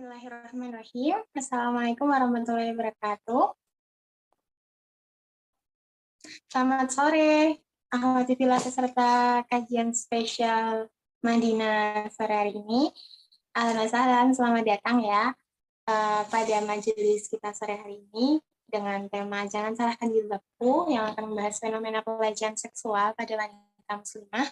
Bismillahirrahmanirrahim. Assalamualaikum warahmatullahi wabarakatuh. Selamat sore, Ahmad Tila serta kajian spesial Madinah sore hari ini. Alhamdulillah, selamat datang ya uh, pada majelis kita sore hari ini dengan tema Jangan Salahkan Jilbabku yang akan membahas fenomena pelecehan seksual pada wanita muslimah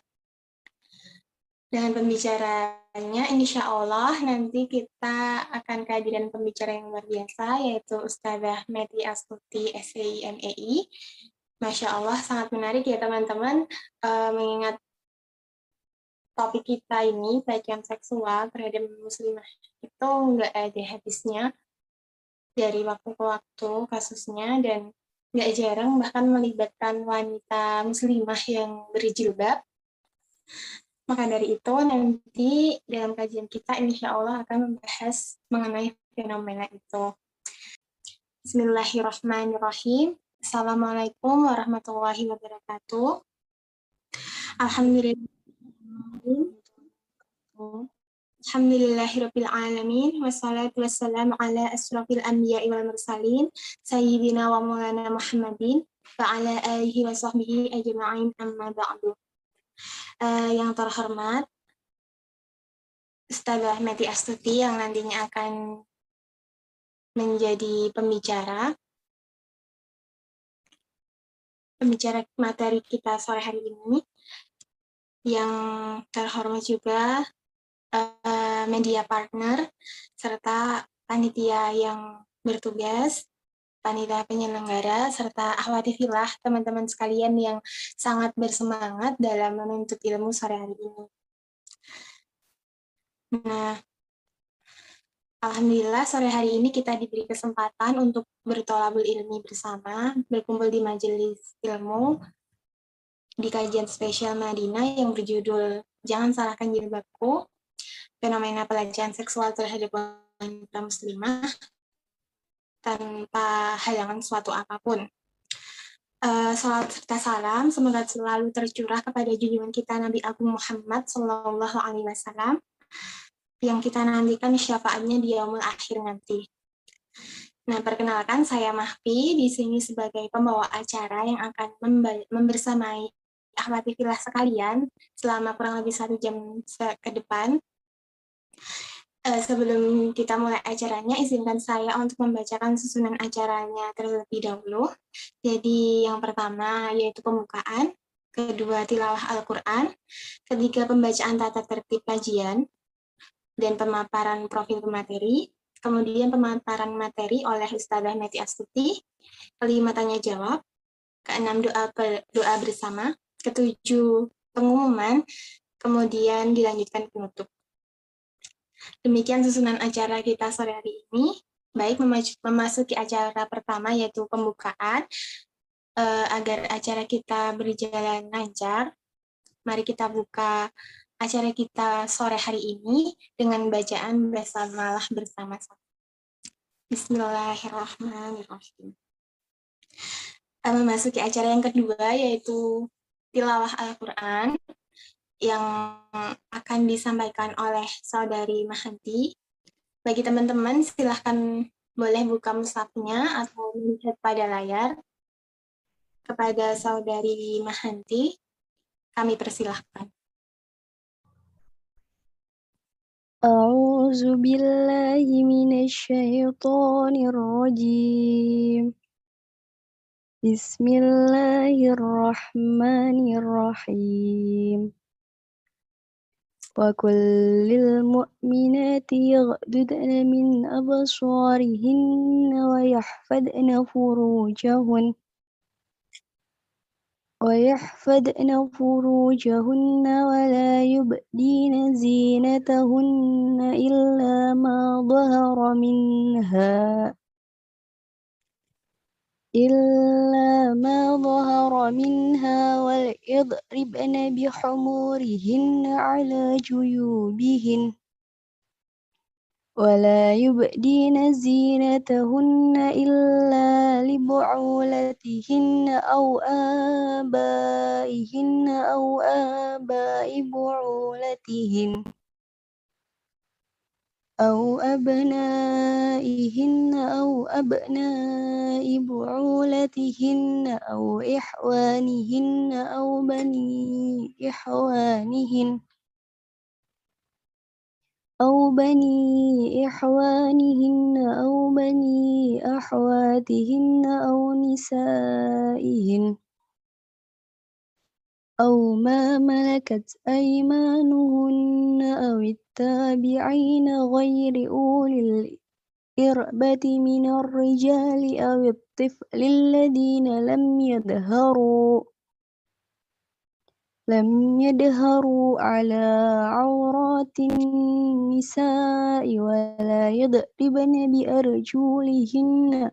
dengan pembicaranya insya Allah nanti kita akan kehadiran pembicara yang luar biasa yaitu Ustazah Meti Astuti SIMEI. Masya Allah sangat menarik ya teman-teman uh, mengingat topik kita ini pelecehan seksual terhadap muslimah itu nggak ada habisnya dari waktu ke waktu kasusnya dan nggak jarang bahkan melibatkan wanita muslimah yang berjilbab maka dari itu nanti dalam kajian kita insya Allah akan membahas mengenai fenomena itu. Bismillahirrahmanirrahim. Assalamualaikum warahmatullahi wabarakatuh. Alhamdulillah. Alhamdulillahirabbil alamin wassalatu wassalamu ala asrofil anbiya'i wal mursalin sayyidina wa maulana Muhammadin wa ala alihi wa sahbihi ajma'in amma ba'du uh, yang terhormat Ustazah Meti Astuti yang nantinya akan menjadi pembicara. Pembicara materi kita sore hari ini. Yang terhormat juga uh, media partner serta panitia yang bertugas panitia penyelenggara, serta ahwati filah teman-teman sekalian yang sangat bersemangat dalam menuntut ilmu sore hari ini. Nah, Alhamdulillah sore hari ini kita diberi kesempatan untuk bertolabul ilmi bersama, berkumpul di majelis ilmu di kajian spesial Madinah yang berjudul Jangan Salahkan Jilbabku, fenomena pelecehan seksual terhadap wanita muslimah tanpa halangan suatu apa pun. Uh, salat serta salam semoga selalu tercurah kepada junjungan kita Nabi Agung Muhammad Sallallahu Alaihi Wasallam yang kita nantikan syafaatnya di yaumul akhir nanti. Nah, perkenalkan saya Mahfi di sini sebagai pembawa acara yang akan membersamai filah sekalian selama kurang lebih satu jam ke depan sebelum kita mulai acaranya, izinkan saya untuk membacakan susunan acaranya terlebih dahulu. Jadi yang pertama yaitu pembukaan, kedua tilawah Al-Quran, ketiga pembacaan tata tertib kajian, dan pemaparan profil pemateri, kemudian pemaparan materi oleh Ustazah Meti Astuti, kelima tanya jawab, keenam doa, doa bersama, ketujuh pengumuman, kemudian dilanjutkan penutup. Demikian susunan acara kita sore hari ini. Baik, memasuki acara pertama yaitu pembukaan. Uh, agar acara kita berjalan lancar, mari kita buka acara kita sore hari ini dengan bacaan bersamalah bersama-sama. Bismillahirrahmanirrahim. Uh, memasuki acara yang kedua yaitu tilawah Al-Quran yang akan disampaikan oleh saudari Mahanti. Bagi teman-teman, silahkan boleh buka musafnya atau melihat pada layar. Kepada saudari Mahanti, kami persilahkan. أعوذ بالله من الشيطان الرجيم بسم الله الرحمن الرحيم وكل المؤمنات يغضضن من أبصارهن ويحفظن فروجهن ويحفظن فروجهن ولا يبدين زينتهن إلا ما ظهر منها إلا ما ظهر منها وليضربن بحمورهن على جيوبهن ولا يبدين زينتهن إلا لبعولتهن أو آبائهن أو آباء بعولتهن أو أبنائهن أو أبناء بعولتهن أو إخوانهن أو بني إخوانهن أو بني إخوانهن أو بني أخواتهن أو نسائهن أو ما ملكت أيمانهن أو التابعين غير أولي الإربة من الرجال أو الطفل الذين لم يظهروا لم يظهروا على عورات النساء ولا يضربن بأرجلهن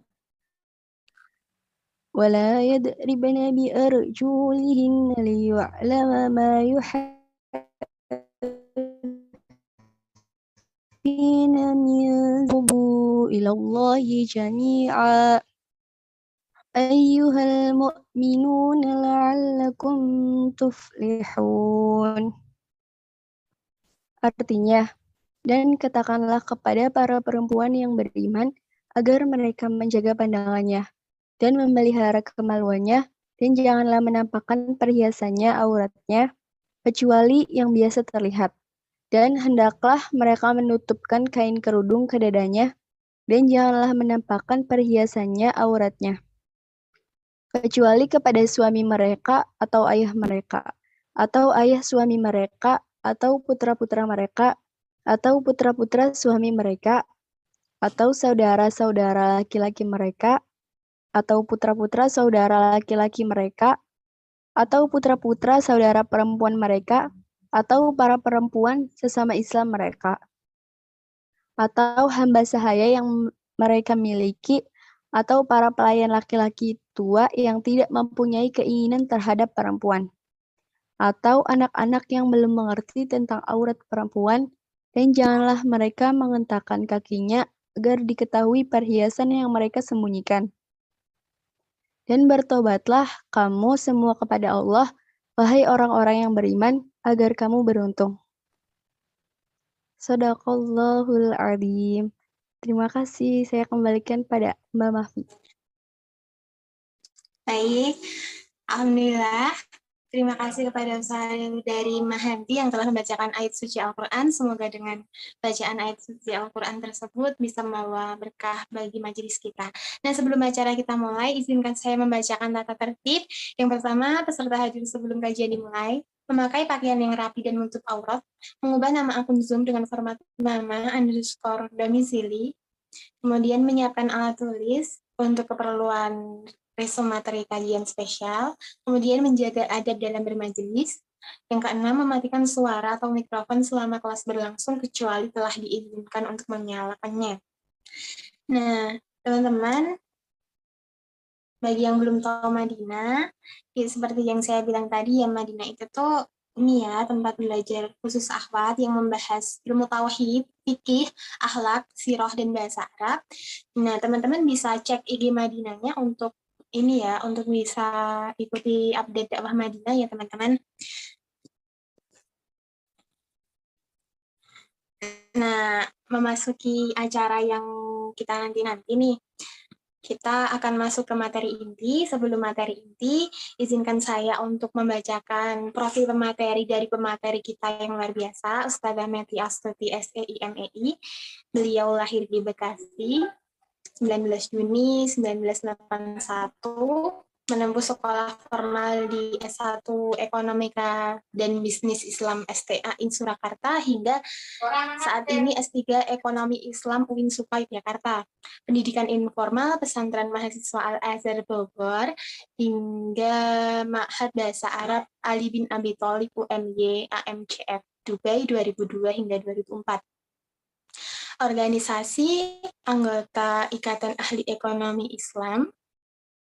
ولا يضربن بأرجلهن ليعلم ما يحبين من ذنوب إلى الله جميعا أيها المؤمنون لعلكم تفلحون Artinya, dan katakanlah kepada para perempuan yang beriman agar mereka menjaga pandangannya dan memelihara kemaluannya dan janganlah menampakkan perhiasannya auratnya kecuali yang biasa terlihat. Dan hendaklah mereka menutupkan kain kerudung ke dadanya dan janganlah menampakkan perhiasannya auratnya. Kecuali kepada suami mereka atau ayah mereka atau ayah suami mereka atau putra-putra mereka, atau putra-putra suami mereka, atau saudara-saudara laki-laki mereka, atau putra-putra saudara laki-laki mereka, atau putra-putra saudara perempuan mereka, atau para perempuan sesama Islam mereka, atau hamba sahaya yang mereka miliki, atau para pelayan laki-laki tua yang tidak mempunyai keinginan terhadap perempuan atau anak-anak yang belum mengerti tentang aurat perempuan, dan janganlah mereka mengentakkan kakinya agar diketahui perhiasan yang mereka sembunyikan. Dan bertobatlah kamu semua kepada Allah, wahai orang-orang yang beriman, agar kamu beruntung. Sadaqallahul adzim. Terima kasih, saya kembalikan pada Mbak Mahfi. Baik, Alhamdulillah. Terima kasih kepada usaha dari Mahadi yang telah membacakan ayat suci Al-Quran. Semoga dengan bacaan ayat suci Al-Quran tersebut bisa membawa berkah bagi majelis kita. Nah sebelum acara kita mulai, izinkan saya membacakan tata tertib. Yang pertama, peserta hadir sebelum kajian dimulai, memakai pakaian yang rapi dan menutup aurat, mengubah nama akun Zoom dengan format nama underscore domisili, kemudian menyiapkan alat tulis untuk keperluan resume materi kajian spesial, kemudian menjaga adab dalam bermajelis, yang keenam, mematikan suara atau mikrofon selama kelas berlangsung kecuali telah diizinkan untuk menyalakannya. Nah, teman-teman, bagi yang belum tahu Madinah, ya seperti yang saya bilang tadi, ya Madinah itu tuh ini ya tempat belajar khusus akhwat yang membahas ilmu tauhid, fikih, akhlak, sirah dan bahasa Arab. Nah, teman-teman bisa cek IG Madinahnya untuk ini ya untuk bisa ikuti update dakwah Madinah ya teman-teman. Nah, memasuki acara yang kita nanti-nanti nih, kita akan masuk ke materi inti. Sebelum materi inti, izinkan saya untuk membacakan profil pemateri dari pemateri kita yang luar biasa, Ustazah Meti Astuti SEIMEI. Beliau lahir di Bekasi, 19 Juni 1981 menempuh sekolah formal di S1 Ekonomika dan Bisnis Islam STA in Surakarta hingga saat ini S3 Ekonomi Islam UIN Supa Yogyakarta. Pendidikan informal pesantren mahasiswa Al-Azhar Bogor hingga Ma'had Bahasa Arab Ali bin Abi Thalib UMY AMCF Dubai 2002 hingga 2004 organisasi anggota Ikatan Ahli Ekonomi Islam,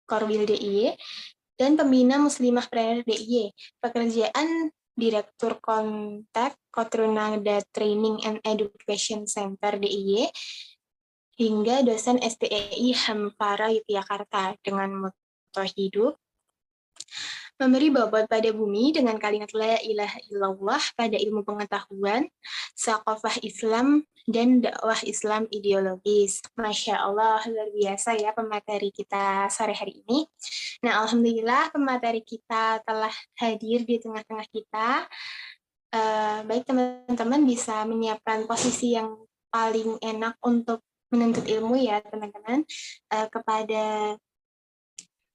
Korwil DIY, dan pembina Muslimah Planner DIY. Pekerjaan Direktur Kontak Kotrunada Training and Education Center DIY, hingga dosen STEI Hampara Yogyakarta dengan moto hidup, memberi bobot pada bumi dengan kalimat la ilaha illallah pada ilmu pengetahuan, sakofah Islam, dan dakwah Islam ideologis. Masya Allah, luar biasa ya pemateri kita sore hari ini. Nah, Alhamdulillah pemateri kita telah hadir di tengah-tengah kita. Uh, baik teman-teman bisa menyiapkan posisi yang paling enak untuk menuntut ilmu ya teman-teman uh, kepada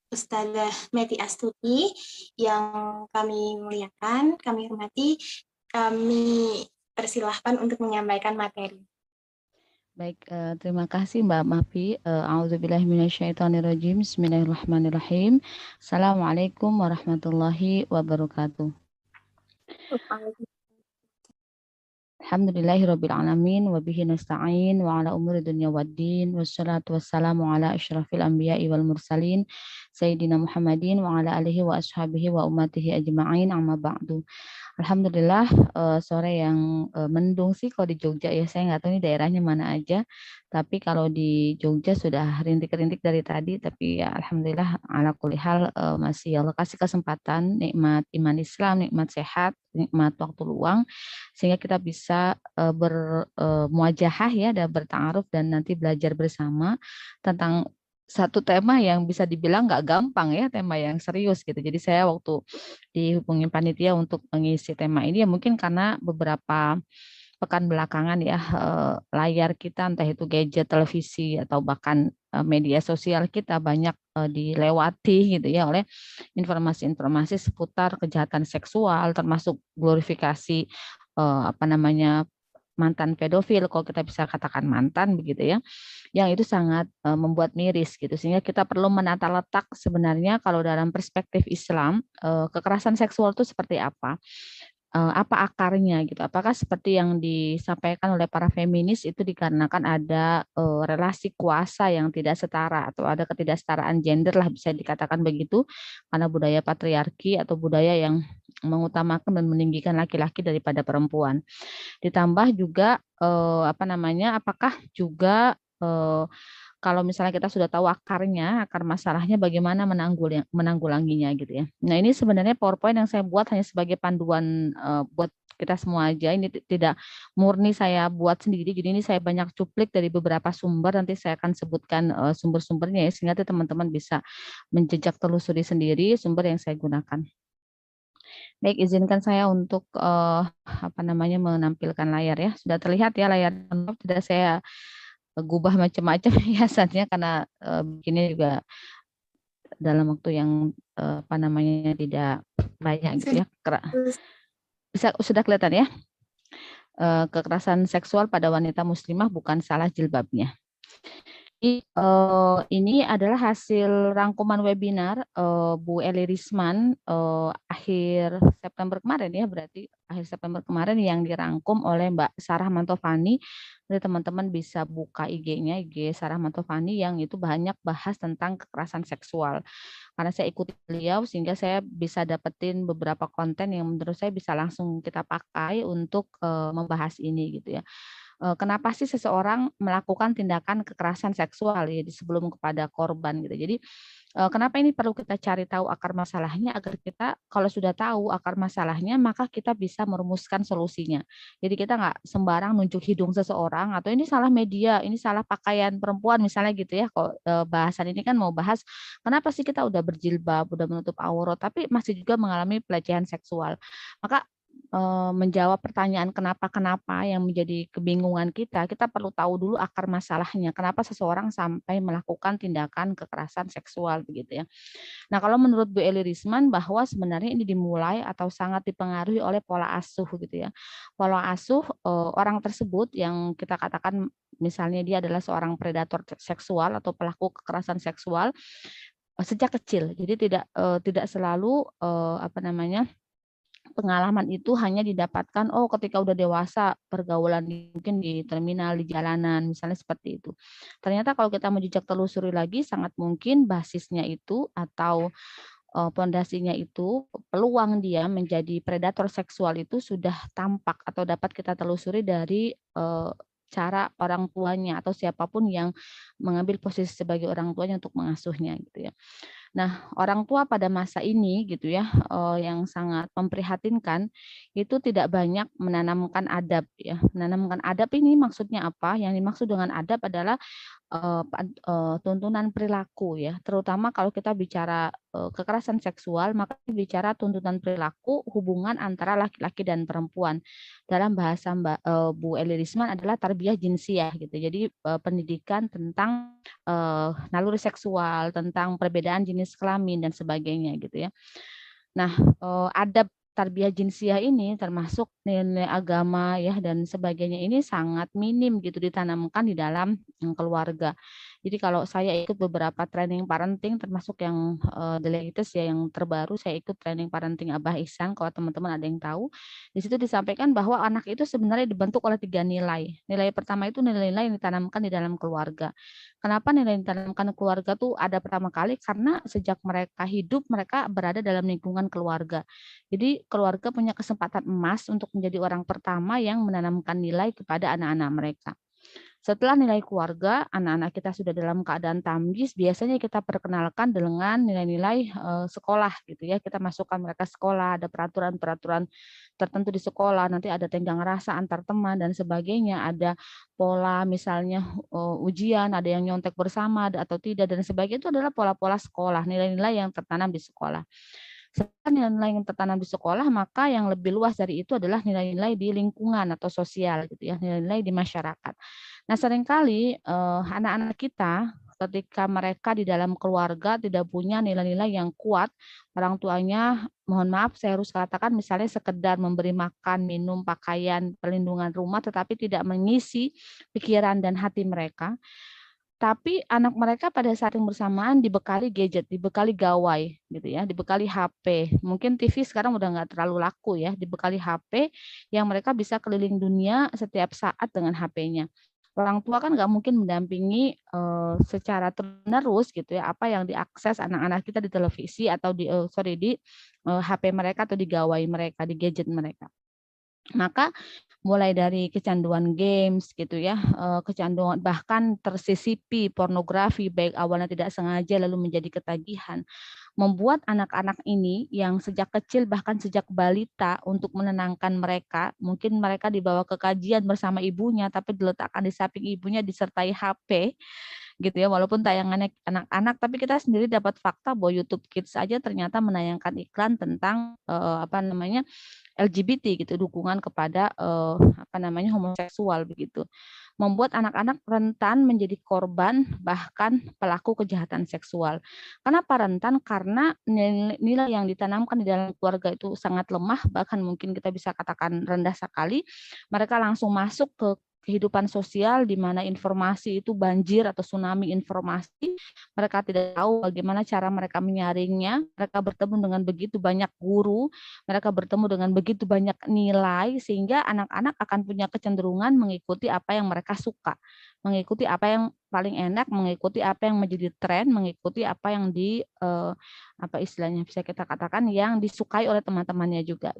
Ustazah Meti Astuti yang kami muliakan, kami hormati, kami persilahkan untuk menyampaikan materi. Baik, uh, terima kasih Mbak Mafi. Uh, A'udzubillahiminasyaitonirrajim. Bismillahirrahmanirrahim. Assalamualaikum warahmatullahi wabarakatuh. Alhamdulillahirabbil alamin wa bihi nasta'in wa ala umuri dunya waddin wassalatu wassalamu ala asyrafil anbiya'i wal mursalin sayyidina Muhammadin wa ala alihi wa ashabihi wa ummatihi ajma'in amma ba'du. Alhamdulillah uh, sore yang uh, mendung sih kalau di Jogja ya. Saya nggak tahu ini daerahnya mana aja. Tapi kalau di Jogja sudah rintik-rintik dari tadi. Tapi ya Alhamdulillah ala kulihal uh, masih Allah kasih kesempatan nikmat iman Islam nikmat sehat nikmat waktu luang sehingga kita bisa uh, bermuajahah uh, ya dan bertaaruf dan nanti belajar bersama tentang satu tema yang bisa dibilang nggak gampang ya, tema yang serius gitu. Jadi saya waktu dihubungi panitia untuk mengisi tema ini ya mungkin karena beberapa pekan belakangan ya eh, layar kita entah itu gadget, televisi atau bahkan eh, media sosial kita banyak eh, dilewati gitu ya oleh informasi-informasi seputar kejahatan seksual termasuk glorifikasi apa namanya mantan pedofil kalau kita bisa katakan mantan begitu ya yang itu sangat uh, membuat miris gitu. Sehingga kita perlu menata letak sebenarnya kalau dalam perspektif Islam uh, kekerasan seksual itu seperti apa uh, apa akarnya gitu. Apakah seperti yang disampaikan oleh para feminis itu dikarenakan ada relasi kuasa yang tidak setara atau ada ketidaksetaraan gender lah bisa dikatakan begitu karena budaya patriarki atau budaya yang mengutamakan dan meninggikan laki-laki daripada perempuan. Ditambah juga eh, apa namanya? Apakah juga eh, kalau misalnya kita sudah tahu akarnya, akar masalahnya bagaimana menanggul menanggulanginya gitu ya. Nah, ini sebenarnya PowerPoint yang saya buat hanya sebagai panduan uh, buat kita semua aja. Ini tidak murni saya buat sendiri. Jadi ini saya banyak cuplik dari beberapa sumber. Nanti saya akan sebutkan uh, sumber-sumbernya ya sehingga teman-teman bisa menjejak telusuri sendiri sumber yang saya gunakan. Baik, izinkan saya untuk uh, apa namanya menampilkan layar ya. Sudah terlihat ya layar tidak saya gubah macam-macam hiasannya karena uh, begini juga dalam waktu yang uh, apa namanya tidak banyak gitu ya. Bisa sudah kelihatan ya? Uh, kekerasan seksual pada wanita muslimah bukan salah jilbabnya. Uh, ini adalah hasil rangkuman webinar uh, Bu Eli Risman uh, akhir September kemarin ya, berarti akhir September kemarin yang dirangkum oleh Mbak Sarah Mantovani. Jadi teman-teman bisa buka IG-nya, IG Sarah Mantovani yang itu banyak bahas tentang kekerasan seksual. Karena saya ikuti beliau sehingga saya bisa dapetin beberapa konten yang menurut saya bisa langsung kita pakai untuk uh, membahas ini gitu ya kenapa sih seseorang melakukan tindakan kekerasan seksual ya sebelum kepada korban gitu. Jadi kenapa ini perlu kita cari tahu akar masalahnya agar kita kalau sudah tahu akar masalahnya maka kita bisa merumuskan solusinya. Jadi kita nggak sembarang nunjuk hidung seseorang atau ini salah media, ini salah pakaian perempuan misalnya gitu ya. Kalau bahasan ini kan mau bahas kenapa sih kita udah berjilbab, udah menutup aurat tapi masih juga mengalami pelecehan seksual. Maka menjawab pertanyaan kenapa-kenapa yang menjadi kebingungan kita, kita perlu tahu dulu akar masalahnya. Kenapa seseorang sampai melakukan tindakan kekerasan seksual begitu ya. Nah, kalau menurut Bu Eli Risman bahwa sebenarnya ini dimulai atau sangat dipengaruhi oleh pola asuh gitu ya. Pola asuh orang tersebut yang kita katakan misalnya dia adalah seorang predator seksual atau pelaku kekerasan seksual sejak kecil. Jadi tidak tidak selalu apa namanya pengalaman itu hanya didapatkan oh ketika udah dewasa pergaulan mungkin di terminal di jalanan misalnya seperti itu. Ternyata kalau kita mau jejak telusuri lagi sangat mungkin basisnya itu atau pondasinya itu peluang dia menjadi predator seksual itu sudah tampak atau dapat kita telusuri dari cara orang tuanya atau siapa pun yang mengambil posisi sebagai orang tuanya untuk mengasuhnya gitu ya. Nah, orang tua pada masa ini gitu ya, uh, yang sangat memprihatinkan itu tidak banyak menanamkan adab ya. Menanamkan adab ini maksudnya apa? Yang dimaksud dengan adab adalah tuntunan perilaku ya. Terutama kalau kita bicara uh, kekerasan seksual, maka bicara tuntunan perilaku hubungan antara laki-laki dan perempuan. Dalam bahasa Mbak Bu Eli Risman adalah tarbiyah jinsiah gitu. Jadi pendidikan tentang naluri seksual, tentang perbedaan jenis kelamin dan sebagainya gitu ya. Nah, eh, adab tarbiyah jinsiah ini termasuk nilai agama ya dan sebagainya ini sangat minim gitu ditanamkan di dalam keluarga. Jadi kalau saya ikut beberapa training parenting termasuk yang uh, the latest ya yang terbaru saya ikut training parenting Abah Ihsan kalau teman-teman ada yang tahu. Di situ disampaikan bahwa anak itu sebenarnya dibentuk oleh tiga nilai. Nilai pertama itu nilai-nilai yang ditanamkan di dalam keluarga. Kenapa nilai yang ditanamkan keluarga tuh ada pertama kali? Karena sejak mereka hidup mereka berada dalam lingkungan keluarga. Jadi keluarga punya kesempatan emas untuk menjadi orang pertama yang menanamkan nilai kepada anak-anak mereka. Setelah nilai keluarga, anak-anak kita sudah dalam keadaan tamjiz, biasanya kita perkenalkan dengan nilai-nilai uh, sekolah gitu ya. Kita masukkan mereka sekolah, ada peraturan-peraturan tertentu di sekolah, nanti ada tenggang rasa antar teman dan sebagainya, ada pola misalnya uh, ujian, ada yang nyontek bersama atau tidak dan sebagainya itu adalah pola-pola sekolah, nilai-nilai yang tertanam di sekolah. Setelah nilai-nilai yang tertanam di sekolah, maka yang lebih luas dari itu adalah nilai-nilai di lingkungan atau sosial gitu ya, nilai-nilai di masyarakat. Nah, sering kali eh, anak-anak kita ketika mereka di dalam keluarga tidak punya nilai-nilai yang kuat, orang tuanya, mohon maaf saya harus katakan misalnya sekedar memberi makan, minum, pakaian, perlindungan rumah, tetapi tidak mengisi pikiran dan hati mereka. Tapi anak mereka pada saat yang bersamaan dibekali gadget, dibekali gawai, gitu ya, dibekali HP. Mungkin TV sekarang udah nggak terlalu laku ya, dibekali HP yang mereka bisa keliling dunia setiap saat dengan HP-nya orang tua kan nggak mungkin mendampingi uh, secara terus gitu ya apa yang diakses anak-anak kita di televisi atau di uh, sorry di uh, eh, HP mereka atau di gawai mereka di gadget mereka. Maka mulai dari kecanduan games gitu ya, kecanduan bahkan tersisipi pornografi baik awalnya tidak sengaja lalu menjadi ketagihan, membuat anak-anak ini yang sejak kecil bahkan sejak balita untuk menenangkan mereka, mungkin mereka dibawa ke kajian bersama ibunya tapi diletakkan di samping ibunya disertai HP gitu ya walaupun tayangannya anak-anak tapi kita sendiri dapat fakta bahwa YouTube Kids saja ternyata menayangkan iklan tentang uh, apa namanya LGBT gitu dukungan kepada uh, apa namanya homoseksual begitu membuat anak-anak rentan menjadi korban bahkan pelaku kejahatan seksual. Kenapa rentan? Karena nilai yang ditanamkan di dalam keluarga itu sangat lemah bahkan mungkin kita bisa katakan rendah sekali. Mereka langsung masuk ke kehidupan sosial di mana informasi itu banjir atau tsunami informasi. Mereka tidak tahu bagaimana cara mereka menyaringnya. Mereka bertemu dengan begitu banyak guru, mereka bertemu dengan begitu banyak nilai sehingga anak-anak akan punya kecenderungan mengikuti apa yang mereka suka, mengikuti apa yang paling enak, mengikuti apa yang menjadi tren, mengikuti apa yang di eh, apa istilahnya bisa kita katakan yang disukai oleh teman-temannya juga.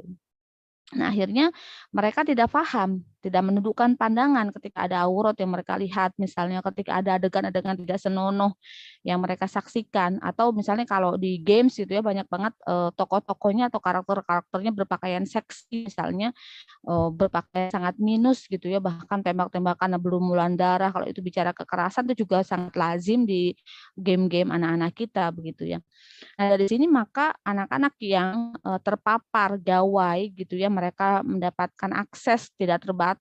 Nah, akhirnya mereka tidak paham, tidak menundukkan pandangan ketika ada aurat yang mereka lihat, misalnya ketika ada adegan-adegan tidak senonoh yang mereka saksikan, atau misalnya kalau di games itu ya banyak banget uh, tokoh-tokohnya atau karakter-karakternya berpakaian seksi, misalnya uh, berpakaian sangat minus gitu ya, bahkan tembak-tembakan belum mulan darah. Kalau itu bicara kekerasan itu juga sangat lazim di game-game anak-anak kita begitu ya. Nah dari sini maka anak-anak yang uh, terpapar gawai gitu ya mereka mendapatkan akses tidak terbatas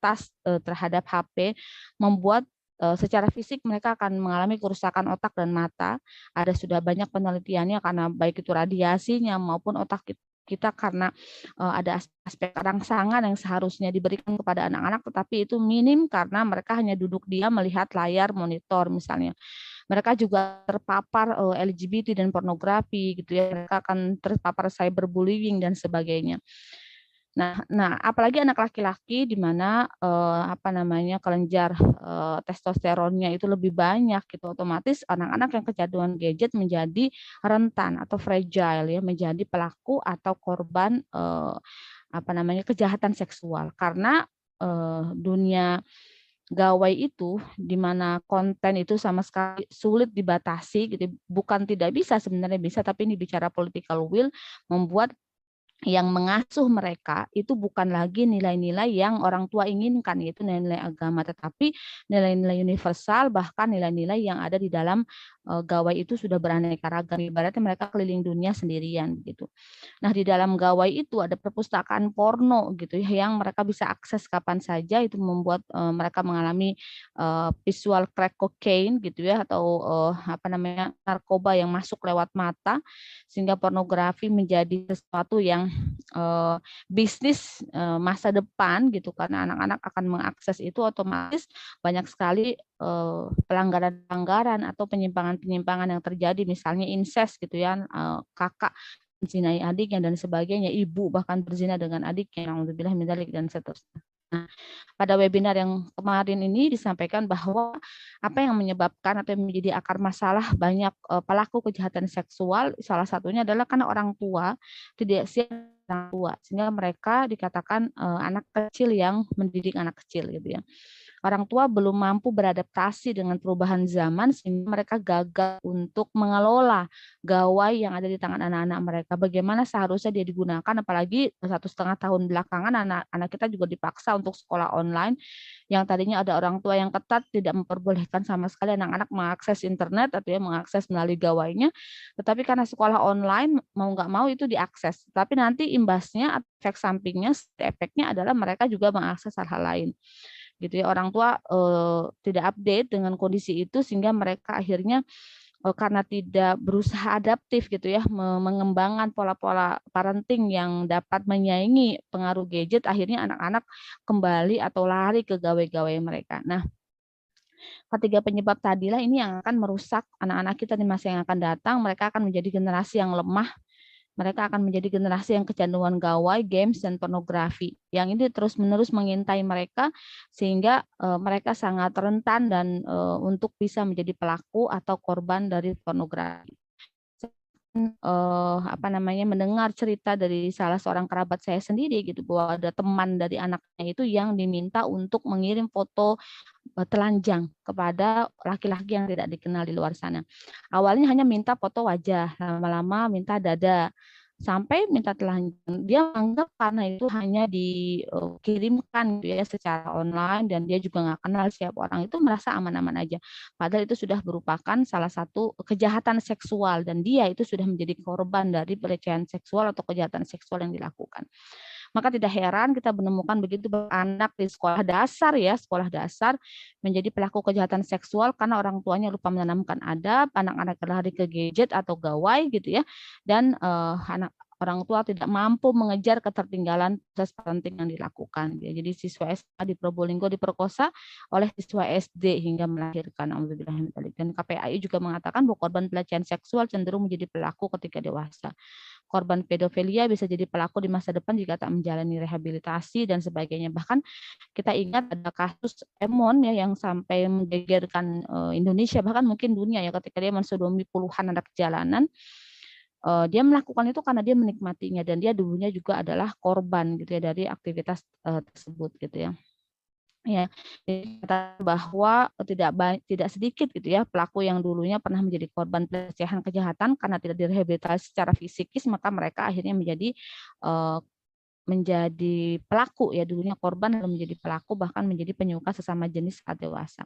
uh, terhadap HP, membuat uh, secara fisik mereka akan mengalami kerusakan otak dan mata. Ada sudah banyak penelitiannya karena baik itu radiasinya maupun otak kita karena uh, ada aspek rangsangan yang seharusnya diberikan kepada anak-anak tetapi itu minim karena mereka hanya duduk diam melihat layar monitor misalnya mereka juga terpapar LGBT dan pornografi gitu ya mereka akan terpapar cyberbullying dan sebagainya Nah, nah apalagi anak laki-laki di mana eh, apa namanya kelenjar eh, testosteronnya itu lebih banyak gitu otomatis anak-anak yang kecanduan gadget menjadi rentan atau fragile ya menjadi pelaku atau korban eh, apa namanya kejahatan seksual. Karena eh, dunia gawai itu di mana konten itu sama sekali sulit dibatasi gitu bukan tidak bisa sebenarnya bisa tapi ini bicara political will membuat yang mengasuh mereka itu bukan lagi nilai-nilai yang orang tua inginkan yaitu nilai-nilai agama tetapi nilai-nilai universal bahkan nilai-nilai yang ada di dalam gawai itu sudah beraneka ragam. Ibaratnya mereka keliling dunia sendirian gitu. Nah di dalam gawai itu ada perpustakaan porno gitu ya yang mereka bisa akses kapan saja. Itu membuat uh, mereka mengalami uh, visual crack cocaine gitu ya atau uh, apa namanya narkoba yang masuk lewat mata sehingga pornografi menjadi sesuatu yang uh, bisnis uh, masa depan gitu. Karena anak-anak akan mengakses itu otomatis banyak sekali pelanggaran-pelanggaran uh, atau penyimpangan-penyimpangan yang terjadi misalnya incest gitu ya uh, kakak menzinai adiknya dan sebagainya ibu bahkan berzina dengan adiknya alhamdulillah mindalik dan seterusnya. Nah, pada webinar yang kemarin ini disampaikan bahwa apa yang menyebabkan atau menjadi akar masalah banyak pelaku kejahatan seksual salah satunya adalah karena orang tua tidak siap orang tua. Sehingga mereka dikatakan anak kecil yang mendidik anak kecil gitu ya orang tua belum mampu beradaptasi dengan perubahan zaman sehingga mereka gagal untuk mengelola gawai yang ada di tangan anak-anak mereka. Bagaimana seharusnya dia digunakan, apalagi satu setengah tahun belakangan anak-anak kita juga dipaksa untuk sekolah online yang tadinya ada orang tua yang ketat tidak memperbolehkan sama sekali anak-anak mengakses internet atau ya mengakses melalui gawainya, tetapi karena sekolah online mau nggak mau itu diakses. Tapi nanti imbasnya, efek sampingnya, efeknya adalah mereka juga mengakses hal-hal lain gitu ya orang tua eh, tidak update dengan kondisi itu sehingga mereka akhirnya eh, karena tidak berusaha adaptif gitu ya mengembangkan pola-pola parenting yang dapat menyaingi pengaruh gadget akhirnya anak-anak kembali atau lari ke gawai-gawai mereka. Nah, ketiga penyebab tadilah ini yang akan merusak anak-anak kita di masa yang akan datang, mereka akan menjadi generasi yang lemah mereka akan menjadi generasi yang kecanduan gawai, games, dan pornografi. Yang ini terus-menerus mengintai mereka sehingga uh, mereka sangat rentan dan uh, untuk bisa menjadi pelaku atau korban dari pornografi uh, apa namanya mendengar cerita dari salah seorang kerabat saya sendiri gitu bahwa ada teman dari anaknya itu yang diminta untuk mengirim foto uh, telanjang kepada laki-laki yang tidak dikenal di luar sana. Awalnya hanya minta foto wajah, lama-lama minta dada sampai minta telanjang. Dia anggap karena itu hanya dikirimkan gitu ya secara online dan dia juga nggak kenal siapa orang itu merasa aman-aman aja. Padahal itu sudah merupakan salah satu kejahatan seksual dan dia itu sudah menjadi korban dari pelecehan seksual atau kejahatan seksual yang dilakukan. Maka tidak heran kita menemukan begitu anak di sekolah dasar ya, sekolah dasar menjadi pelaku kejahatan seksual karena orang tuanya lupa menanamkan adab, anak-anak lari ke gadget atau gawai gitu ya. Dan uh, anak orang tua tidak mampu mengejar ketertinggalan proses parenting yang dilakukan. Ya, jadi siswa SMA di Probolinggo diperkosa oleh siswa SD hingga melahirkan. Dan KPAI juga mengatakan bahwa korban pelecehan seksual cenderung menjadi pelaku ketika dewasa. Korban pedofilia bisa jadi pelaku di masa depan jika tak menjalani rehabilitasi dan sebagainya. Bahkan kita ingat ada kasus Emon ya yang sampai menggegerkan eh, Indonesia bahkan mungkin dunia ya ketika dia mensodomi puluhan anak jalanan uh, dia melakukan itu karena dia menikmatinya dan dia dulunya juga adalah korban gitu ya dari aktivitas uh, tersebut gitu ya ya bahwa tidak tidak sedikit gitu ya pelaku yang dulunya pernah menjadi korban pelecehan kejahatan karena tidak direhabilitasi secara fisikis maka mereka akhirnya menjadi uh, menjadi pelaku ya dulunya korban lalu menjadi pelaku bahkan menjadi penyuka sesama jenis saat dewasa.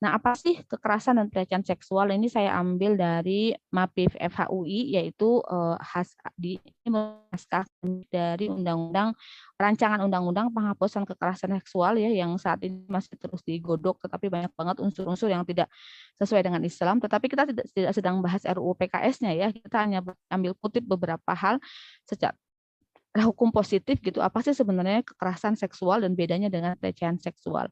Nah, apa sih kekerasan dan pelecehan seksual? Ini saya ambil dari MAPIF FHUI, yaitu uh, has, di naskah dari Undang-Undang Rancangan Undang-Undang Penghapusan Kekerasan Seksual ya, yang saat ini masih terus digodok, tetapi banyak banget unsur-unsur yang tidak sesuai dengan Islam. Tetapi kita tidak, tidak sedang bahas RUU PKS-nya ya, kita hanya ambil kutip beberapa hal secara hukum positif gitu. Apa sih sebenarnya kekerasan seksual dan bedanya dengan pelecehan seksual?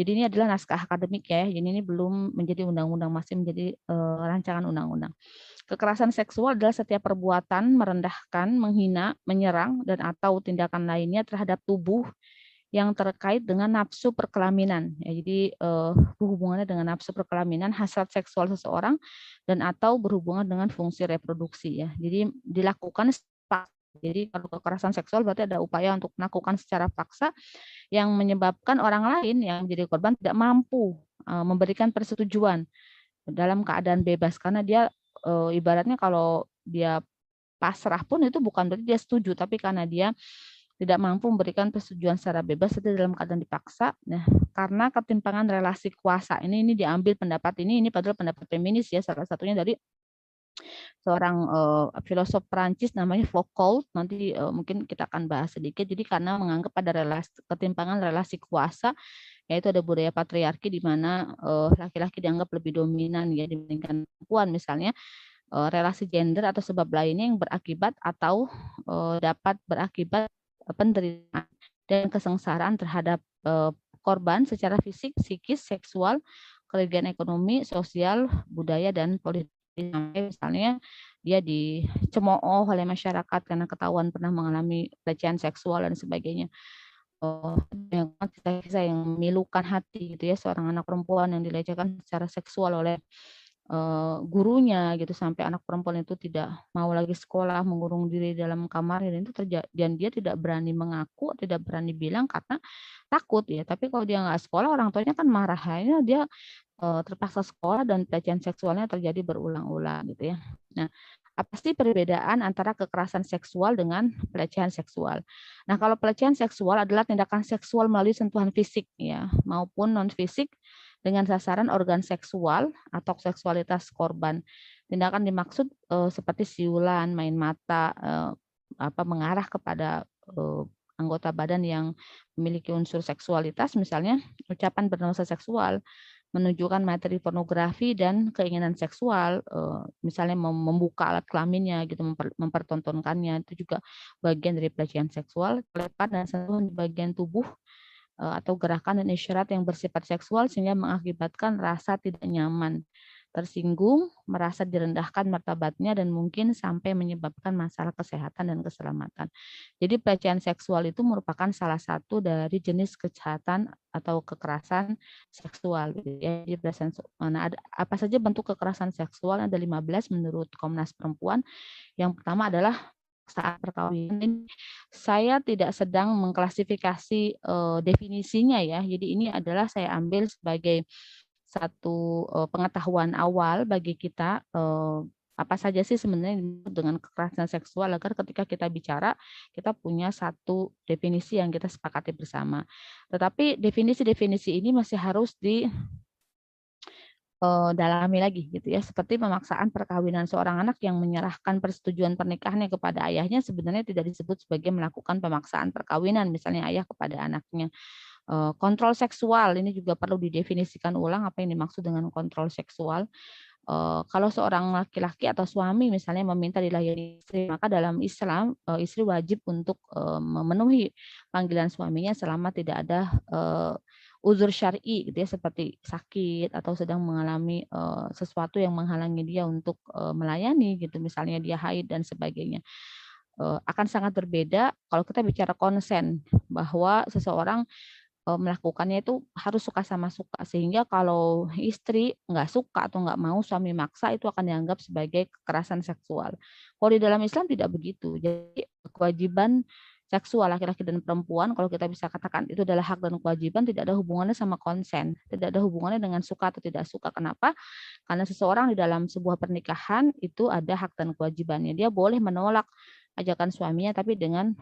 Jadi ini adalah naskah akademik ya. Jadi ini belum menjadi undang-undang, masih menjadi uh, rancangan undang-undang. Kekerasan seksual adalah setiap perbuatan merendahkan, menghina, menyerang dan atau tindakan lainnya terhadap tubuh yang terkait dengan nafsu perkelaminan. Ya, jadi uh, berhubungannya dengan nafsu perkelaminan, hasrat seksual seseorang dan atau berhubungan dengan fungsi reproduksi ya. Jadi dilakukan Jadi kalau kekerasan seksual berarti ada upaya untuk melakukan secara paksa yang menyebabkan orang lain yang menjadi korban tidak mampu uh, memberikan persetujuan dalam keadaan bebas karena dia uh, ibaratnya kalau dia pasrah pun itu bukan berarti dia setuju tapi karena dia tidak mampu memberikan persetujuan secara bebas itu dalam keadaan dipaksa. Nah, karena ketimpangan relasi kuasa ini ini diambil pendapat ini ini padahal pendapat feminis ya salah satunya dari seorang uh, filosof Prancis namanya Foucault. Nanti uh, mungkin kita akan bahas sedikit. Jadi karena menganggap ada relasi ketimpangan relasi kuasa yaitu ada budaya patriarki di mana laki-laki uh, dianggap lebih dominan ya dibandingkan perempuan. Misalnya uh, relasi gender atau sebab lainnya yang berakibat atau uh, dapat berakibat penderitaan dan kesengsaraan terhadap uh, korban secara fisik, psikis, seksual, kerugian ekonomi, sosial, budaya dan politik sampai misalnya dia dicemooh oleh masyarakat karena ketahuan pernah mengalami pelecehan seksual dan sebagainya. Oh, kisah-kisah yang memilukan hati gitu ya seorang anak perempuan yang dilecehkan secara seksual oleh uh, gurunya gitu sampai anak perempuan itu tidak mau lagi sekolah mengurung diri dalam kamar dan itu terjadi dan dia tidak berani mengaku tidak berani bilang karena takut ya tapi kalau dia nggak sekolah orang tuanya kan marah ya dia terpaksa sekolah dan pelecehan seksualnya terjadi berulang-ulang gitu ya. Nah, apa sih perbedaan antara kekerasan seksual dengan pelecehan seksual? Nah, kalau pelecehan seksual adalah tindakan seksual melalui sentuhan fisik ya, maupun non fisik dengan sasaran organ seksual atau seksualitas korban. Tindakan dimaksud uh, seperti siulan, main mata, uh, apa mengarah kepada uh, anggota badan yang memiliki unsur seksualitas, misalnya ucapan bernuansa seksual, menunjukkan materi pornografi dan keinginan seksual, eh, misalnya membuka alat kelaminnya gitu, mempertontonkannya. Itu juga bagian dari pelecehan seksual, kelepan dan sentuhan di bagian tubuh eh, atau gerakan dan isyarat yang bersifat seksual sehingga mengakibatkan rasa tidak nyaman tersinggung, merasa direndahkan martabatnya, dan mungkin sampai menyebabkan masalah kesehatan dan keselamatan. Jadi pelecehan seksual itu merupakan salah satu dari jenis kejahatan atau kekerasan seksual. Jadi mana ada apa saja bentuk kekerasan seksual ada 15 menurut Komnas Perempuan. Yang pertama adalah saat perkawinan saya tidak sedang mengklasifikasi uh, definisinya ya. Jadi ini adalah saya ambil sebagai satu uh, pengetahuan awal bagi kita uh, apa saja sih sebenarnya dengan kekerasan seksual agar ketika kita bicara kita punya satu definisi yang kita sepakati bersama. Tetapi definisi-definisi ini masih harus di uh, dalami lagi gitu ya seperti pemaksaan perkawinan seorang anak yang menyerahkan persetujuan pernikahannya kepada ayahnya sebenarnya tidak disebut sebagai melakukan pemaksaan perkawinan misalnya ayah kepada anaknya Eh, kontrol seksual ini juga perlu didefinisikan ulang apa yang dimaksud dengan kontrol seksual. Uh, kalau seorang laki-laki atau suami misalnya meminta dilayani istri, maka dalam Islam uh, istri wajib untuk uh, memenuhi panggilan suaminya selama tidak ada uzur syar'i gitu ya seperti sakit atau sedang mengalami sesuatu yang menghalangi dia untuk melayani gitu misalnya dia haid dan sebagainya akan sangat berbeda kalau kita bicara konsen bahwa seseorang melakukannya itu harus suka sama suka. Sehingga kalau istri nggak suka atau nggak mau suami maksa itu akan dianggap sebagai kekerasan seksual. Kalau di dalam Islam tidak begitu. Jadi kewajiban seksual laki-laki dan perempuan kalau kita bisa katakan itu adalah hak dan kewajiban tidak ada hubungannya sama konsen. Tidak ada hubungannya dengan suka atau tidak suka. Kenapa? Karena seseorang di dalam sebuah pernikahan itu ada hak dan kewajibannya. Dia boleh menolak ajakan suaminya tapi dengan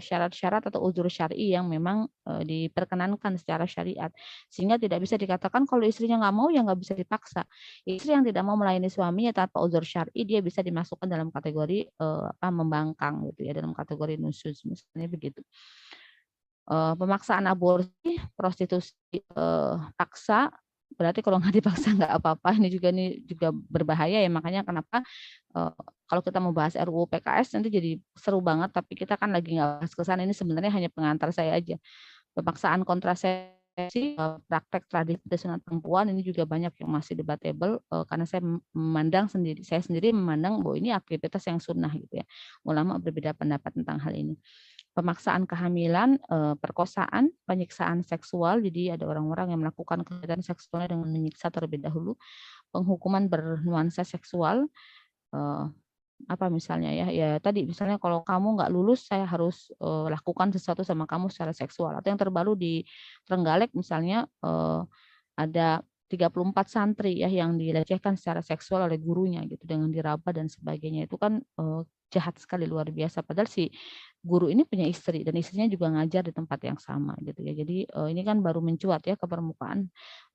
syarat-syarat atau uzur syari yang memang diperkenankan secara syariat. Sehingga tidak bisa dikatakan kalau istrinya nggak mau ya nggak bisa dipaksa. Istri yang tidak mau melayani suaminya tanpa uzur syari dia bisa dimasukkan dalam kategori apa membangkang gitu ya dalam kategori nusus misalnya begitu. Pemaksaan aborsi prostitusi paksa berarti kalau nggak dipaksa nggak apa-apa. Ini juga ini juga berbahaya ya. Makanya kenapa uh, kalau kita mau bahas RUU PKS nanti jadi seru banget. Tapi kita kan lagi nggak bahas ke sana ini sebenarnya hanya pengantar saya aja. Pemaksaan kontrasepsi uh, praktek tradisi sunat perempuan ini juga banyak yang masih debatable uh, karena saya memandang sendiri saya sendiri memandang bahwa ini aktivitas yang sunnah gitu ya. Ulama berbeda pendapat tentang hal ini pemaksaan kehamilan, eh, perkosaan, penyiksaan seksual. Jadi ada orang-orang yang melakukan kegiatan seksualnya dengan menyiksa terlebih dahulu, penghukuman bernuansa seksual, eh, apa misalnya ya? Ya tadi misalnya kalau kamu nggak lulus saya harus uh, lakukan sesuatu sama kamu secara seksual. Atau yang terbaru di Trenggalek misalnya ada 34 santri ya yang dilecehkan secara seksual oleh gurunya gitu dengan diraba dan sebagainya. Itu kan jahat sekali luar biasa padahal si guru ini punya istri dan istrinya juga ngajar di tempat yang sama gitu ya jadi uh, ini kan baru mencuat ya ke permukaan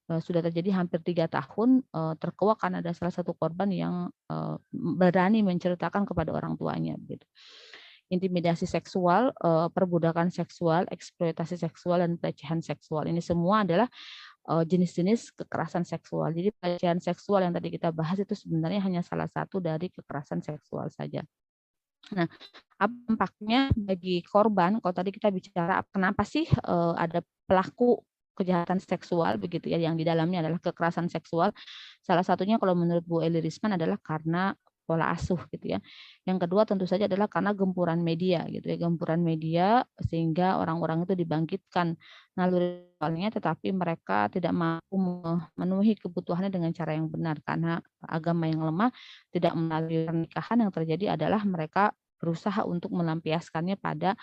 uh, sudah terjadi hampir tiga tahun uh, terkuak karena ada salah satu korban yang berani menceritakan kepada orang tuanya gitu intimidasi seksual, perbudakan seksual, eksploitasi seksual, dan pelecehan seksual. Ini semua adalah jenis-jenis kekerasan seksual. Jadi pelecehan seksual yang tadi kita bahas itu sebenarnya hanya salah satu dari kekerasan seksual saja. Nah, apa dampaknya bagi korban? Kalau tadi kita bicara kenapa sih uh, ada pelaku kejahatan seksual begitu ya yang di dalamnya adalah kekerasan seksual. Salah satunya kalau menurut Bu Eli Risman adalah karena pola asuh gitu ya. Yang kedua tentu saja adalah karena gempuran media gitu ya, gempuran media sehingga orang-orang itu dibangkitkan naluri seksualnya tetapi mereka tidak mampu memenuhi kebutuhannya dengan cara yang benar karena agama yang lemah tidak melalui pernikahan yang terjadi adalah mereka berusaha untuk melampiaskannya pada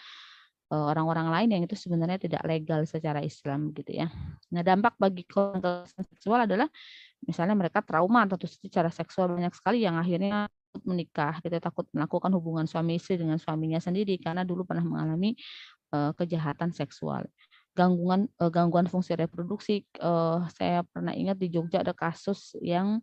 Eh, orang-orang lain yang itu sebenarnya tidak legal secara Islam gitu ya. Nah dampak bagi kekerasan seksual adalah misalnya mereka trauma atau secara seksual banyak sekali yang akhirnya menikah, kita takut melakukan hubungan suami istri dengan suaminya sendiri karena dulu pernah mengalami uh, kejahatan seksual. Gangguan uh, gangguan fungsi reproduksi, uh, saya pernah ingat di Jogja ada kasus yang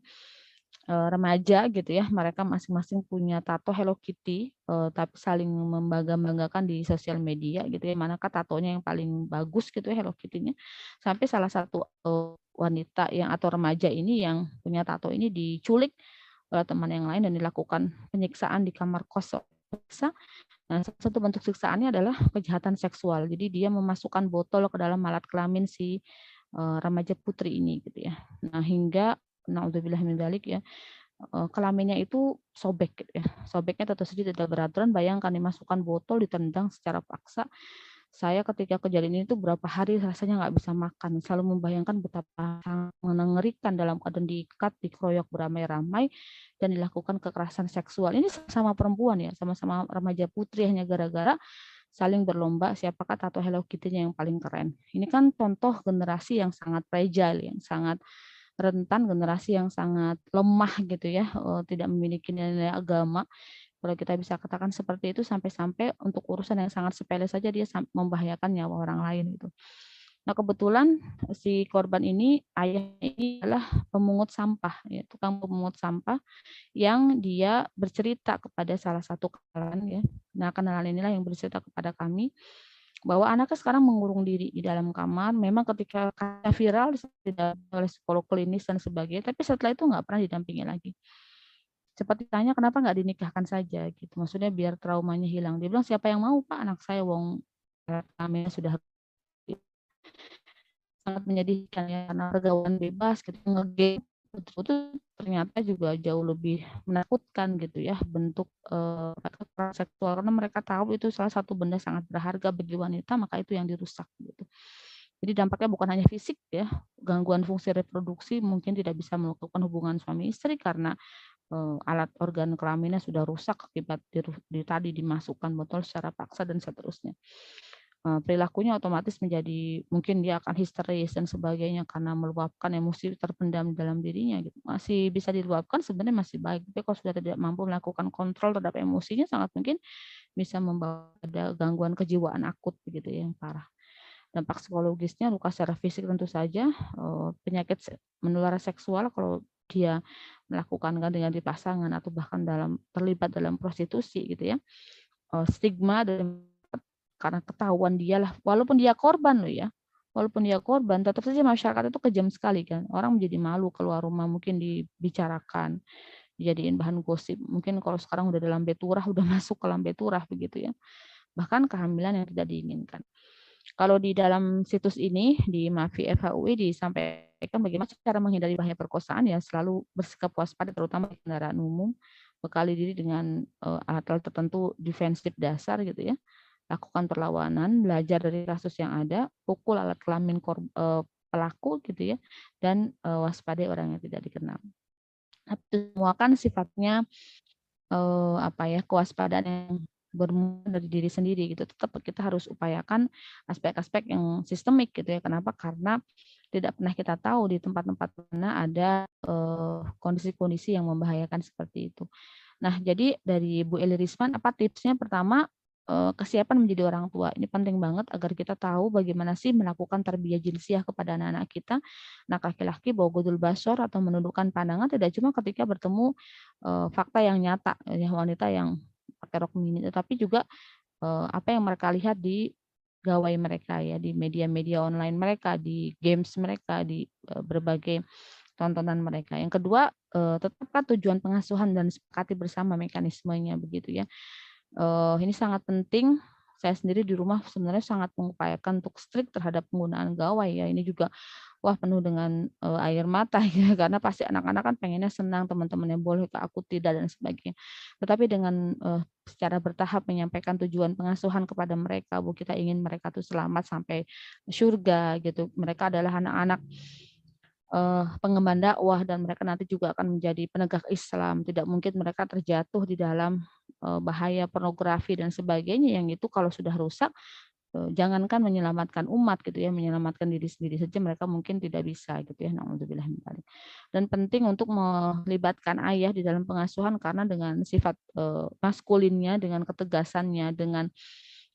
remaja gitu ya, mereka masing-masing punya tato Hello Kitty, uh, tapi saling membangga-banggakan di sosial media gitu ya, manakah tatonya yang paling bagus gitu ya Hello Kitty-nya. Sampai salah satu uh, wanita yang atau remaja ini yang punya tato ini diculik oleh teman yang lain dan dilakukan penyiksaan di kamar kos. Nah, salah satu bentuk siksaannya adalah kejahatan seksual. Jadi dia memasukkan botol ke dalam alat kelamin si remaja putri ini gitu ya. Nah, hingga naudzubillah min dalik ya kelaminnya itu sobek gitu ya. Sobeknya tentu saja tidak beraturan, bayangkan dimasukkan botol ditendang secara paksa. Saya ketika kejadian itu berapa hari rasanya nggak bisa makan, selalu membayangkan betapa mengerikan dalam keadaan diikat, dikeroyok beramai-ramai, dan dilakukan kekerasan seksual. Ini sama perempuan ya, sama-sama remaja putri hanya gara-gara saling berlomba siapakah tato Hello Kitty-nya yang paling keren. Ini kan contoh generasi yang sangat fragile, yang sangat rentan generasi yang sangat lemah gitu ya, uh, tidak memiliki nilai agama. Kalau kita bisa katakan seperti itu sampai-sampai untuk urusan yang sangat sepele saja dia membahayakan nyawa orang lain itu. Nah kebetulan si korban ini ayah ini adalah pemungut sampah, ya, tukang pemungut sampah yang dia bercerita kepada salah satu kenalan ya. Nah kenalan inilah yang bercerita kepada kami bahwa anaknya sekarang mengurung diri di dalam kamar. Memang ketika viral tidak oleh psikolog klinis dan sebagainya, tapi setelah itu nggak pernah didampingi lagi. Cepat ditanya kenapa nggak dinikahkan saja gitu. Maksudnya biar traumanya hilang. Dia bilang siapa yang mau pak anak saya wong kami sudah sangat menyedihkan ya karena pergaulan bebas gitu ngegame itu ternyata juga jauh lebih menakutkan gitu ya bentuk uh, kekerasan seksual karena mereka tahu itu salah satu benda sangat berharga bagi wanita maka itu yang dirusak gitu. Jadi dampaknya bukan hanya fisik ya, gangguan fungsi reproduksi mungkin tidak bisa melakukan hubungan suami istri karena uh, alat organ kelaminnya sudah rusak akibat di, tadi dimasukkan botol secara paksa dan seterusnya. Eh, perilakunya otomatis menjadi mungkin dia akan histeris dan sebagainya karena meluapkan emosi terpendam dalam dirinya gitu. Masih bisa diluapkan sebenarnya masih baik, tapi kalau sudah tidak mampu melakukan kontrol terhadap emosinya sangat mungkin bisa membawa ada gangguan kejiwaan akut begitu ya yang parah. Dampak psikologisnya luka secara fisik tentu saja eh, penyakit menular seksual kalau dia melakukan dengan di pasangan atau bahkan dalam terlibat dalam prostitusi gitu ya. Eh, stigma dan karena ketahuan dia lah. Walaupun dia korban loh ya. Walaupun dia korban tetap saja masyarakat itu kejam sekali kan. Orang menjadi malu keluar rumah mungkin dibicarakan dijadiin bahan gosip. Mungkin kalau sekarang udah dalam beturah udah masuk ke lambe turah begitu ya. Bahkan kehamilan yang tidak diinginkan. Kalau di dalam situs ini di Mafi FHUI disampaikan bagaimana cara menghindari bahaya perkosaan ya selalu bersikap waspada terutama di kendaraan umum. Bekali diri dengan uh, alat-alat tertentu defensif dasar gitu ya lakukan perlawanan, belajar dari kasus yang ada, pukul alat kelamin uh, pelaku gitu ya, dan uh, waspadai orang yang tidak dikenal. Semua kan sifatnya eh, apa ya kewaspadaan yang bermula dari diri sendiri gitu. Tetap kita harus upayakan aspek-aspek yang sistemik gitu ya. Kenapa? Karena tidak pernah kita tahu di tempat-tempat mana ada eh, kondisi-kondisi yang membahayakan seperti itu. Nah, jadi dari Bu Eli Risman apa tipsnya? Pertama, eh, kesiapan menjadi orang tua. Ini penting banget agar kita tahu bagaimana sih melakukan tarbiyah jinsiah kepada anak-anak kita. Nah, laki-laki bawa godul basor atau menundukkan pandangan tidak cuma ketika bertemu eh, fakta yang nyata ya wanita yang pakai rok mini, tetapi juga uh, apa yang mereka lihat di gawai mereka ya, di media-media online mereka, di games mereka, di berbagai tontonan mereka. Yang kedua, tetapkan tujuan pengasuhan dan sepakati bersama mekanismenya begitu ya. Uh, ini sangat penting saya sendiri di rumah sebenarnya sangat mengupayakan untuk strict terhadap penggunaan gawai ya. Ini juga wah penuh dengan uh, air mata ya karena pasti anak-anak kan pengennya senang teman-temannya boleh ke aku tidak dan sebagainya. Tetapi dengan uh, secara bertahap menyampaikan tujuan pengasuhan kepada mereka, Bu kita ingin mereka tuh selamat sampai surga gitu. Mereka adalah anak-anak uh, pengemban dakwah dan mereka nanti juga akan menjadi penegak Islam. Tidak mungkin mereka terjatuh di dalam bahaya pornografi dan sebagainya yang itu kalau sudah rusak jangankan menyelamatkan umat gitu ya, menyelamatkan diri sendiri saja mereka mungkin tidak bisa gitu ya. Nauzubillah Dan penting untuk melibatkan ayah di dalam pengasuhan karena dengan sifat uh, maskulinnya, dengan ketegasannya, dengan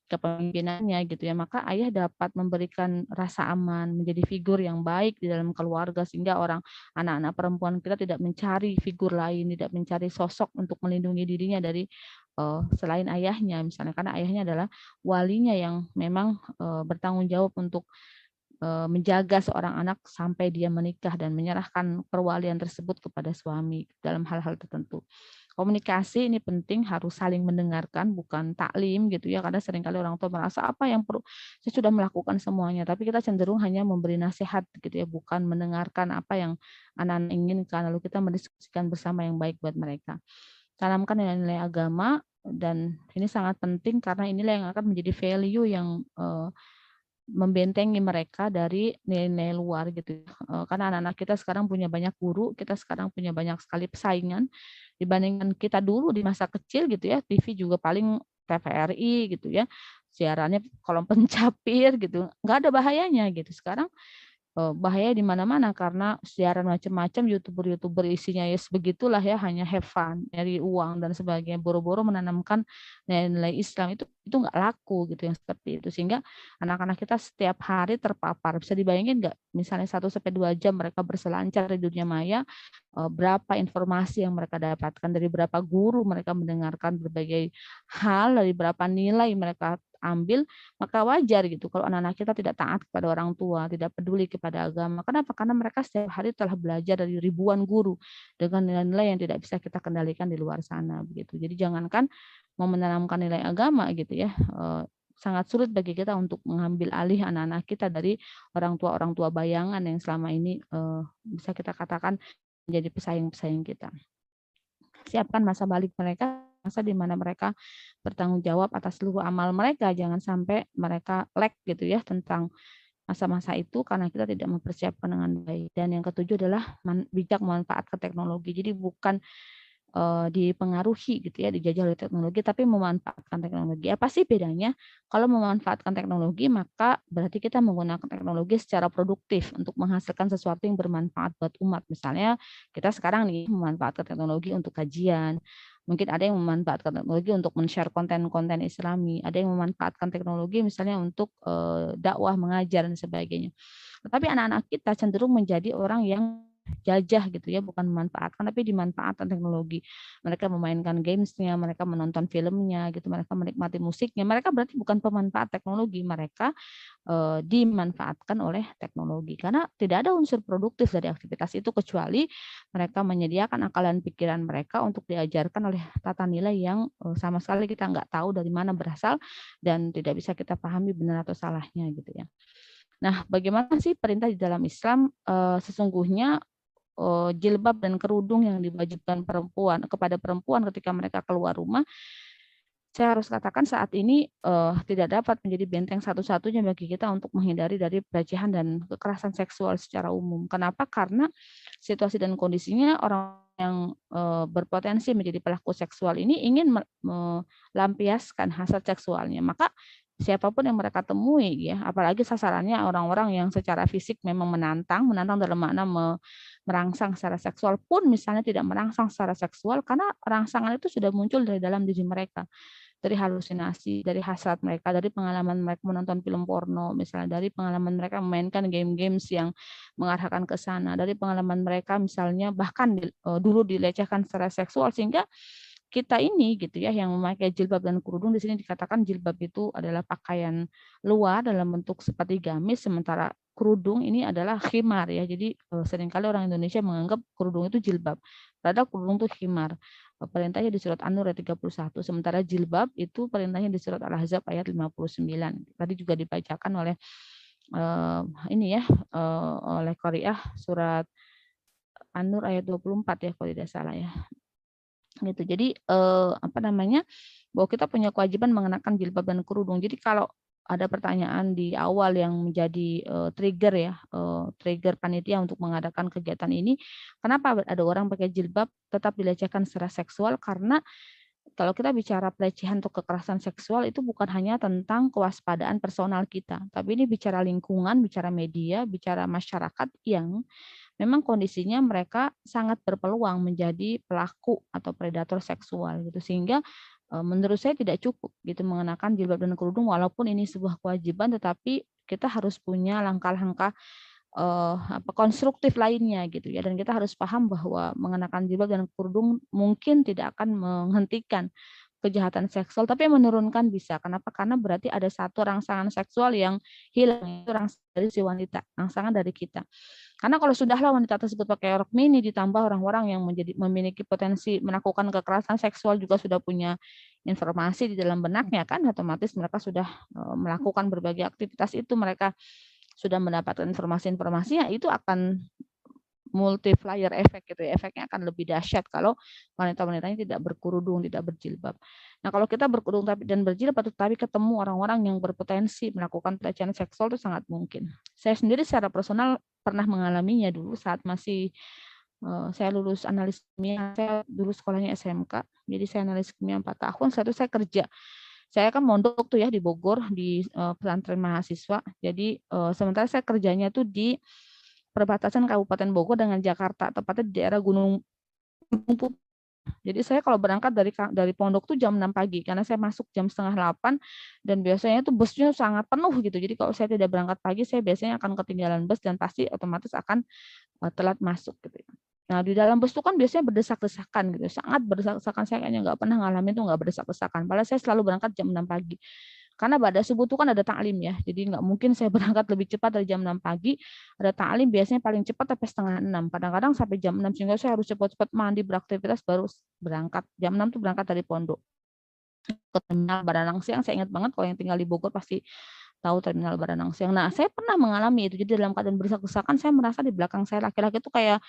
kepemimpinannya gitu ya maka ayah dapat memberikan rasa aman menjadi figur yang baik di dalam keluarga sehingga orang anak-anak perempuan kita tidak mencari figur lain tidak mencari sosok untuk melindungi dirinya dari uh, selain ayahnya misalnya karena ayahnya adalah walinya yang memang uh, bertanggung jawab untuk uh, menjaga seorang anak sampai dia menikah dan menyerahkan perwalian tersebut kepada suami dalam hal-hal tertentu. Komunikasi ini penting harus saling mendengarkan bukan taklim gitu ya. Karena sering kali orang tua merasa apa yang perlu? Saya sudah melakukan semuanya tapi kita cenderung hanya memberi nasihat gitu ya bukan mendengarkan apa yang anak-anak inginkan. Lalu kita mendiskusikan bersama yang baik buat mereka. Tanamkan nilai-nilai agama dan ini sangat penting karena inilah yang akan menjadi value yang uh, membentengi mereka dari nilai-nilai luar gitu. Uh, karena anak-anak kita sekarang punya banyak guru, kita sekarang punya banyak sekali persaingan dibandingkan kita dulu di masa kecil gitu ya. TV juga paling TVRI gitu ya. Siarannya kolom pencapir gitu. nggak ada bahayanya gitu. Sekarang Eh, bahaya di mana-mana karena siaran macam-macam youtuber-youtuber isinya ya sebegitulah ya hanya have fun nyari uang dan sebagainya boro-boro menanamkan nilai-nilai Islam itu itu nggak laku gitu yang seperti itu. Sehingga anak-anak kita setiap hari terpapar. Bisa dibayangin nggak? Misalnya satu sampai dua jam mereka berselancar di dunia maya eh, berapa informasi yang mereka dapatkan dari berapa guru mereka mendengarkan berbagai hal dari berapa nilai mereka ambil, maka wajar gitu kalau anak-anak kita tidak taat kepada orang tua, tidak peduli kepada agama. Kenapa? Karena mereka setiap hari telah belajar dari ribuan guru dengan nilai-nilai yang tidak bisa kita kendalikan di luar sana begitu. Jadi jangankan mau menanamkan nilai agama gitu ya, eh, sangat sulit bagi kita untuk mengambil alih anak-anak kita dari orang tua orang tua bayangan yang selama ini eh, bisa kita katakan menjadi pesaing-pesaing kita. Siapkan masa balik mereka masa di mana mereka bertanggung jawab atas seluruh amal mereka. Jangan sampai mereka lag gitu ya tentang masa-masa itu karena kita tidak mempersiapkan dengan baik. Dan yang ketujuh adalah bijak memanfaatkan teknologi. Jadi bukan uh, dipengaruhi gitu ya dijajah oleh teknologi tapi memanfaatkan teknologi. Apa sih bedanya? Kalau memanfaatkan teknologi maka berarti kita menggunakan teknologi secara produktif untuk menghasilkan sesuatu yang bermanfaat buat umat. Misalnya kita sekarang nih memanfaatkan teknologi untuk kajian mungkin ada yang memanfaatkan teknologi untuk men-share konten-konten islami, ada yang memanfaatkan teknologi misalnya untuk uh, dakwah, mengajar dan sebagainya. Tetapi anak-anak kita cenderung menjadi orang yang jajah gitu ya, bukan memanfaatkan tapi dimanfaatkan teknologi. Mereka memainkan gamesnya, mereka menonton filmnya gitu, mereka menikmati musiknya. Mereka berarti bukan pemanfaat teknologi, mereka eh, dimanfaatkan oleh teknologi karena tidak ada unsur produktif dari aktivitas itu kecuali mereka menyediakan akalan pikiran mereka untuk diajarkan oleh tata nilai yang eh, sama sekali kita nggak tahu dari mana berasal dan tidak bisa kita pahami benar atau salahnya gitu ya. Nah, bagaimana sih perintah di dalam Islam? Uh, sesungguhnya uh, jilbab dan kerudung yang diwajibkan perempuan kepada perempuan ketika mereka keluar rumah saya harus katakan saat ini uh, tidak dapat menjadi benteng satu-satunya bagi kita untuk menghindari dari pelecehan dan kekerasan seksual secara umum. Kenapa? Karena situasi dan kondisinya orang yang uh, berpotensi menjadi pelaku seksual ini ingin melampiaskan hasrat seksualnya. Maka siapa pun yang mereka temui ya. Apalagi sasarannya orang-orang yang secara fisik memang menantang menantang dalam makna merangsang secara seksual pun misalnya tidak merangsang secara seksual karena rangsangan itu sudah muncul dari dalam diri mereka. Dari halusinasi dari hasrat mereka dari pengalaman mereka menonton film porno misalnya dari pengalaman mereka memainkan game-games yang mengarahkan ke sana dari pengalaman mereka misalnya bahkan uh, dulu dilecehkan secara seksual sehingga kita ini gitu ya yang memakai jilbab dan kerudung di sini dikatakan jilbab itu adalah pakaian luar dalam bentuk seperti gamis sementara kerudung ini adalah khimar ya. Jadi eh, sering kali orang Indonesia menganggap kerudung itu jilbab. Padahal kerudung itu khimar. Eh, perintahnya di surat An-Nur ayat 31. Sementara jilbab itu perintahnya di surat Al-Ahzab ayat 59. Tadi juga dibacakan oleh uh, ini ya uh, oleh Qariah surat An-Nur ayat 24 ya kalau tidak salah ya gitu. Jadi eh, apa namanya bahwa kita punya kewajiban mengenakan jilbab dan kerudung. Jadi kalau ada pertanyaan di awal yang menjadi uh, trigger ya, uh, trigger panitia untuk mengadakan kegiatan ini, kenapa ada orang pakai jilbab tetap dilecehkan secara seksual? Karena kalau kita bicara pelecehan atau kekerasan seksual itu bukan hanya tentang kewaspadaan personal kita, tapi ini bicara lingkungan, bicara media, bicara masyarakat yang memang kondisinya mereka sangat berpeluang menjadi pelaku atau predator seksual gitu. Sehingga menurut saya tidak cukup gitu mengenakan jilbab dan kerudung walaupun ini sebuah kewajiban tetapi kita harus punya langkah-langkah uh, apa konstruktif lainnya gitu ya. Dan kita harus paham bahwa mengenakan jilbab dan kerudung mungkin tidak akan menghentikan kejahatan seksual tapi menurunkan bisa. Kenapa? Karena berarti ada satu rangsangan seksual yang hilang itu rangsangan dari si wanita rangsangan dari kita. Karena kalau sudahlah wanita tersebut pakai rok mini ditambah orang-orang yang menjadi memiliki potensi melakukan kekerasan seksual juga sudah punya informasi di dalam benaknya kan otomatis mereka sudah melakukan berbagai aktivitas itu mereka sudah mendapatkan informasi-informasi ya itu akan multiplier efek gitu ya. Efeknya akan lebih dahsyat kalau wanita-wanitanya tidak berkerudung, tidak berjilbab. Nah, kalau kita berkerudung tapi dan berjilbab tetapi ketemu orang-orang yang berpotensi melakukan pelecehan seksual itu sangat mungkin. Saya sendiri secara personal pernah mengalaminya dulu saat masih uh, saya lulus analis kimia, saya dulu sekolahnya SMK. Jadi saya analis kimia 4 tahun, itu saya kerja saya kan mondok tuh ya di Bogor di uh, pesantren mahasiswa. Jadi uh, sementara saya kerjanya tuh di perbatasan Kabupaten Bogor dengan Jakarta, tepatnya di daerah Gunung Putih. Jadi saya kalau berangkat dari dari pondok tuh jam 6 pagi karena saya masuk jam setengah 8 dan biasanya tuh busnya sangat penuh gitu. Jadi kalau saya tidak berangkat pagi saya biasanya akan ketinggalan bus dan pasti otomatis akan uh, telat masuk gitu. Nah di dalam bus itu kan biasanya berdesak-desakan gitu, sangat berdesak-desakan. Saya kayaknya nggak pernah ngalamin tuh nggak berdesak-desakan. Padahal saya selalu berangkat jam 6 pagi. Karena pada subuh itu kan ada taklim ya, jadi nggak mungkin saya berangkat lebih cepat dari jam 6 pagi. Ada taklim biasanya paling cepat sampai setengah 6. Kadang-kadang sampai jam 6 sehingga saya harus cepat-cepat mandi beraktivitas baru berangkat. Jam 6 tuh berangkat dari pondok ke terminal Baranang Siang. Saya ingat banget kalau yang tinggal di Bogor pasti tahu terminal Baranang Siang. Nah, saya pernah mengalami itu. Jadi dalam keadaan berdesak-desakan saya merasa di belakang saya laki-laki itu kayak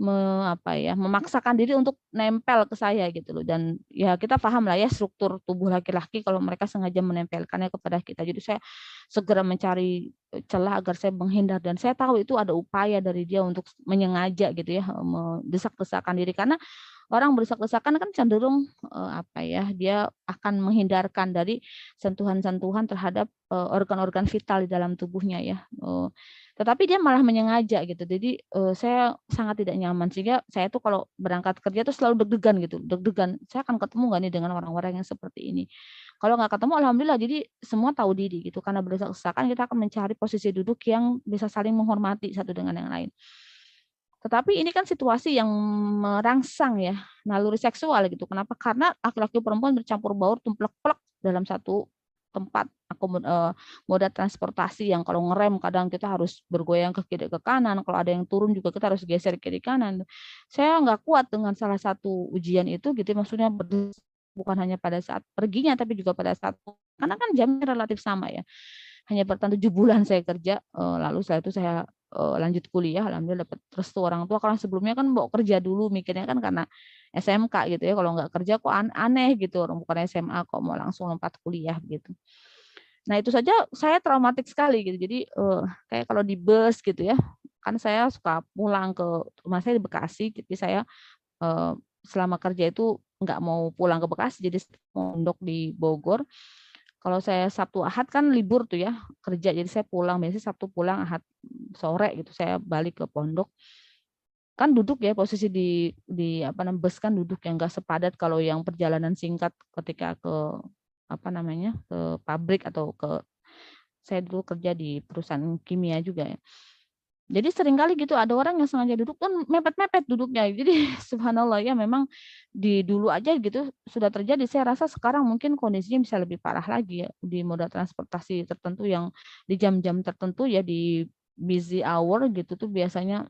me, apa ya memaksakan diri untuk nempel ke saya gitu loh. Dan ya kita paham lah ya struktur tubuh laki-laki kalau mereka sengaja menempelkannya kepada kita. Jadi saya segera mencari e, celah agar saya menghindar. Dan saya tahu itu ada upaya dari dia untuk menyengaja gitu ya mendesak-desakan diri. Karena orang berdesak-desakan kan cenderung uh, apa ya dia akan menghindarkan dari sentuhan-sentuhan terhadap organ-organ uh, vital di dalam tubuhnya ya uh, tetapi dia malah menyengaja gitu. Jadi uh, saya sangat tidak nyaman sehingga saya tuh kalau berangkat kerja tuh selalu deg-degan gitu, deg-degan. Saya akan ketemu nggak nih dengan orang-orang yang seperti ini. Kalau nggak ketemu, alhamdulillah. Jadi semua tahu diri gitu. Karena berdesak-desakan kita akan mencari posisi duduk yang bisa saling menghormati satu dengan yang lain. Tetapi ini kan situasi yang merangsang ya naluri seksual gitu. Kenapa? Karena laki-laki perempuan bercampur baur tumplek-plek dalam satu tempat uh, moda transportasi yang kalau ngerem kadang kita harus bergoyang ke kiri ke kanan, kalau ada yang turun juga kita harus geser kiri kanan. Saya nggak kuat dengan salah satu ujian itu gitu, maksudnya bukan hanya pada saat perginya tapi juga pada saat karena kan jamnya relatif sama ya. Hanya bertahan tujuh bulan saya kerja, lalu setelah itu saya uh, lanjut kuliah alhamdulillah dapat restu orang tua. Karena sebelumnya kan mau kerja dulu mikirnya kan karena SMK gitu ya. Kalau nggak kerja kok aneh gitu. Orang bukan SMA kok mau langsung lompat kuliah gitu. Nah itu saja saya traumatik sekali gitu. Jadi uh, kayak kalau di bus gitu ya kan saya suka pulang ke rumah saya di Bekasi. Jadi saya uh, selama kerja itu nggak mau pulang ke Bekasi. Jadi mondok di Bogor kalau saya Sabtu Ahad kan libur tuh ya kerja. Jadi saya pulang biasanya Sabtu pulang Ahad sore gitu saya balik ke pondok. Kan duduk ya posisi di di apa namanya bus kan duduk yang enggak sepadat. Kalau yang perjalanan singkat ketika ke apa namanya ke pabrik atau ke saya dulu kerja di perusahaan kimia juga ya jadi sering kali gitu ada orang yang sengaja duduk kan mepet-mepet duduknya. Jadi subhanallah ya memang di dulu aja gitu sudah terjadi. Saya rasa sekarang mungkin kondisinya bisa lebih parah lagi ya di moda transportasi tertentu yang di jam-jam tertentu ya di busy hour gitu tuh biasanya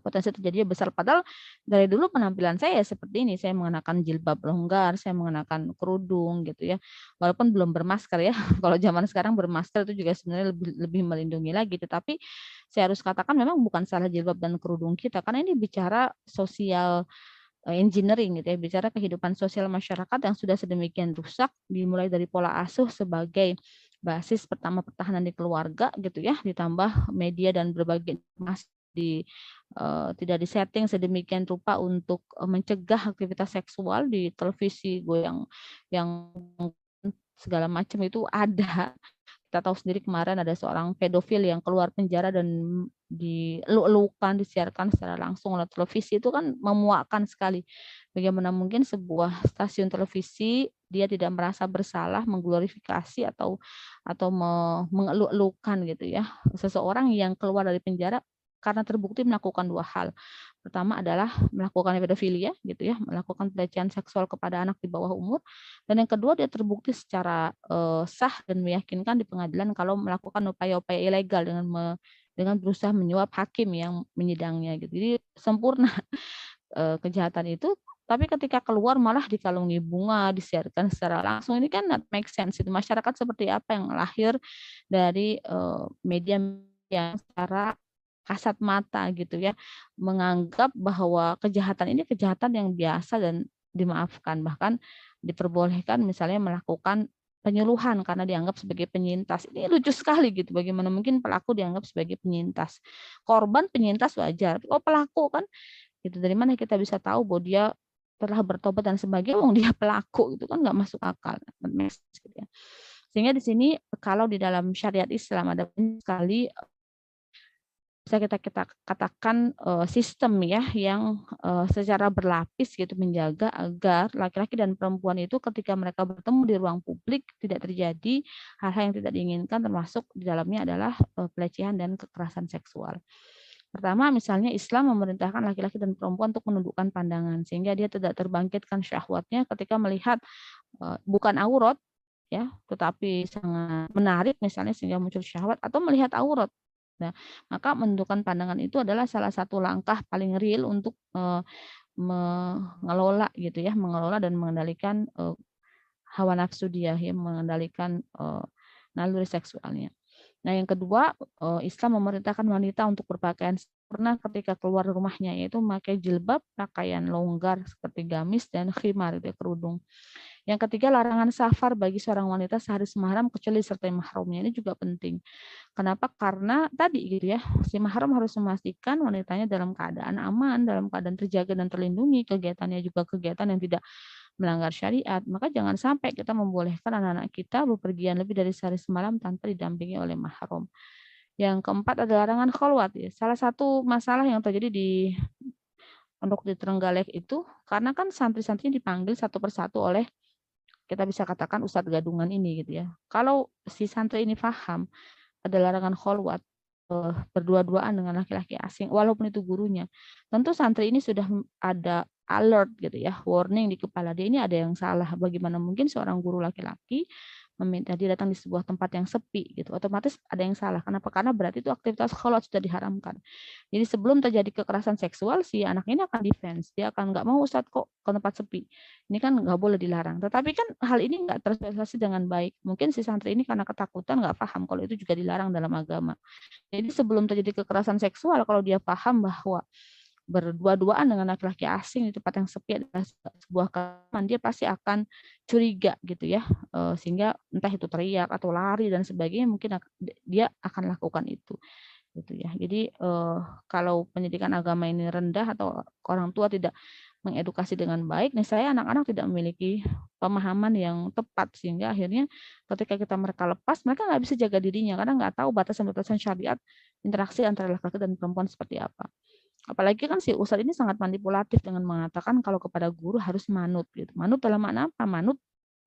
potensi terjadinya besar. Padahal dari dulu penampilan saya ya seperti ini, saya mengenakan jilbab longgar, saya mengenakan kerudung gitu ya. Walaupun belum bermasker ya. Kalau zaman sekarang bermasker itu juga sebenarnya lebih lebih melindungi lagi. Tetapi saya harus katakan memang bukan salah jilbab dan kerudung kita karena ini bicara sosial eh, engineering gitu ya, bicara kehidupan sosial masyarakat yang sudah sedemikian rusak dimulai dari pola asuh sebagai basis pertama pertahanan di keluarga gitu ya, ditambah media dan berbagai informasi di uh, tidak disetting sedemikian rupa untuk uh, mencegah aktivitas seksual di televisi gue yang yang segala macam itu ada. Kita tahu sendiri kemarin ada seorang pedofil yang keluar penjara dan dieluk-elukan disiarkan secara langsung oleh televisi. Itu kan memuakkan sekali. Bagaimana mungkin sebuah stasiun televisi dia tidak merasa bersalah mengglorifikasi atau atau mengeluk-elukan gitu ya. Seseorang yang keluar dari penjara karena terbukti melakukan dua hal. Pertama adalah melakukan pedofilia gitu ya, melakukan pelecehan seksual kepada anak di bawah umur dan yang kedua dia terbukti secara uh, sah dan meyakinkan di pengadilan kalau melakukan upaya-upaya ilegal dengan me, dengan berusaha menyuap hakim yang menyidangnya gitu. Jadi sempurna uh, kejahatan itu tapi ketika keluar malah dikalungi bunga, disiarkan secara langsung ini kan not make sense itu masyarakat seperti apa yang lahir dari uh, media yang secara kasat mata gitu ya menganggap bahwa kejahatan ini kejahatan yang biasa dan dimaafkan bahkan diperbolehkan misalnya melakukan penyuluhan karena dianggap sebagai penyintas. Ini lucu sekali gitu. Bagaimana mungkin pelaku dianggap sebagai penyintas. Korban penyintas wajar. Oh pelaku kan itu dari mana kita bisa tahu bahwa dia telah bertobat dan sebagainya, oh, dia pelaku itu kan nggak masuk akal. Gitu ya. Sehingga di sini kalau di dalam syariat Islam ada sekali bisa kita kita katakan uh, sistem ya yang uh, secara berlapis gitu menjaga agar laki-laki dan perempuan itu ketika mereka bertemu di ruang publik tidak terjadi hal-hal yang tidak diinginkan termasuk di dalamnya adalah uh, pelecehan dan kekerasan seksual. Pertama, misalnya Islam memerintahkan laki-laki dan perempuan untuk menundukkan pandangan sehingga dia tidak terbangkitkan syahwatnya ketika melihat bukan aurat ya, tetapi sangat menarik misalnya sehingga muncul syahwat atau melihat aurat Nah, maka menentukan pandangan itu adalah salah satu langkah paling real untuk uh, mengelola gitu ya, mengelola dan mengendalikan uh, hawa nafsu dia ya, mengendalikan uh, naluri seksualnya. Nah, yang kedua, Islam memerintahkan wanita untuk berpakaian sempurna ketika keluar rumahnya, yaitu memakai jilbab, pakaian longgar seperti gamis dan khimar, itu kerudung. Yang ketiga, larangan safar bagi seorang wanita sehari semalam kecuali disertai mahramnya. Ini juga penting. Kenapa? Karena tadi gitu ya, si mahram harus memastikan wanitanya dalam keadaan aman, dalam keadaan terjaga dan terlindungi, kegiatannya juga kegiatan yang tidak melanggar syariat. Maka jangan sampai kita membolehkan anak-anak kita bepergian lebih dari sehari semalam tanpa didampingi oleh mahram. Yang keempat adalah larangan kholwat. Ya. Salah satu masalah yang terjadi di pondok di Trenggalek itu karena kan santri-santrinya dipanggil satu persatu oleh kita bisa katakan ustadz gadungan ini gitu ya. Kalau si santri ini paham ada larangan kholwat uh, berdua-duaan dengan laki-laki asing walaupun itu gurunya. Tentu santri ini sudah ada alert gitu ya, warning di kepala dia ini ada yang salah. Bagaimana mungkin seorang guru laki-laki meminta datang di sebuah tempat yang sepi gitu. Otomatis ada yang salah. Kenapa? Karena berarti itu aktivitas kholwat sudah diharamkan. Jadi sebelum terjadi kekerasan seksual si anak ini akan defense. Dia akan nggak mau Ustadz kok ke tempat sepi? Ini kan nggak boleh dilarang. Tetapi kan hal ini nggak tersosialisasi dengan baik. Mungkin si santri ini karena ketakutan nggak paham kalau itu juga dilarang dalam agama. Jadi sebelum terjadi kekerasan seksual kalau dia paham bahwa berdua-duaan dengan laki-laki asing di tempat yang sepi adalah sebuah kelemahan, dia pasti akan curiga gitu ya, eh, sehingga entah itu teriak atau lari dan sebagainya mungkin dia akan lakukan itu gitu ya. Jadi eh, kalau pendidikan agama ini rendah atau orang tua tidak mengedukasi dengan baik, nih saya anak-anak tidak memiliki pemahaman yang tepat sehingga akhirnya ketika kita mereka lepas, mereka nggak bisa jaga dirinya karena nggak tahu batasan-batasan syariat interaksi antara laki-laki dan perempuan seperti apa. Apalagi kan si ustadz ini sangat manipulatif dengan mengatakan kalau kepada guru harus manut gitu. Manut dalam makna apa? Manut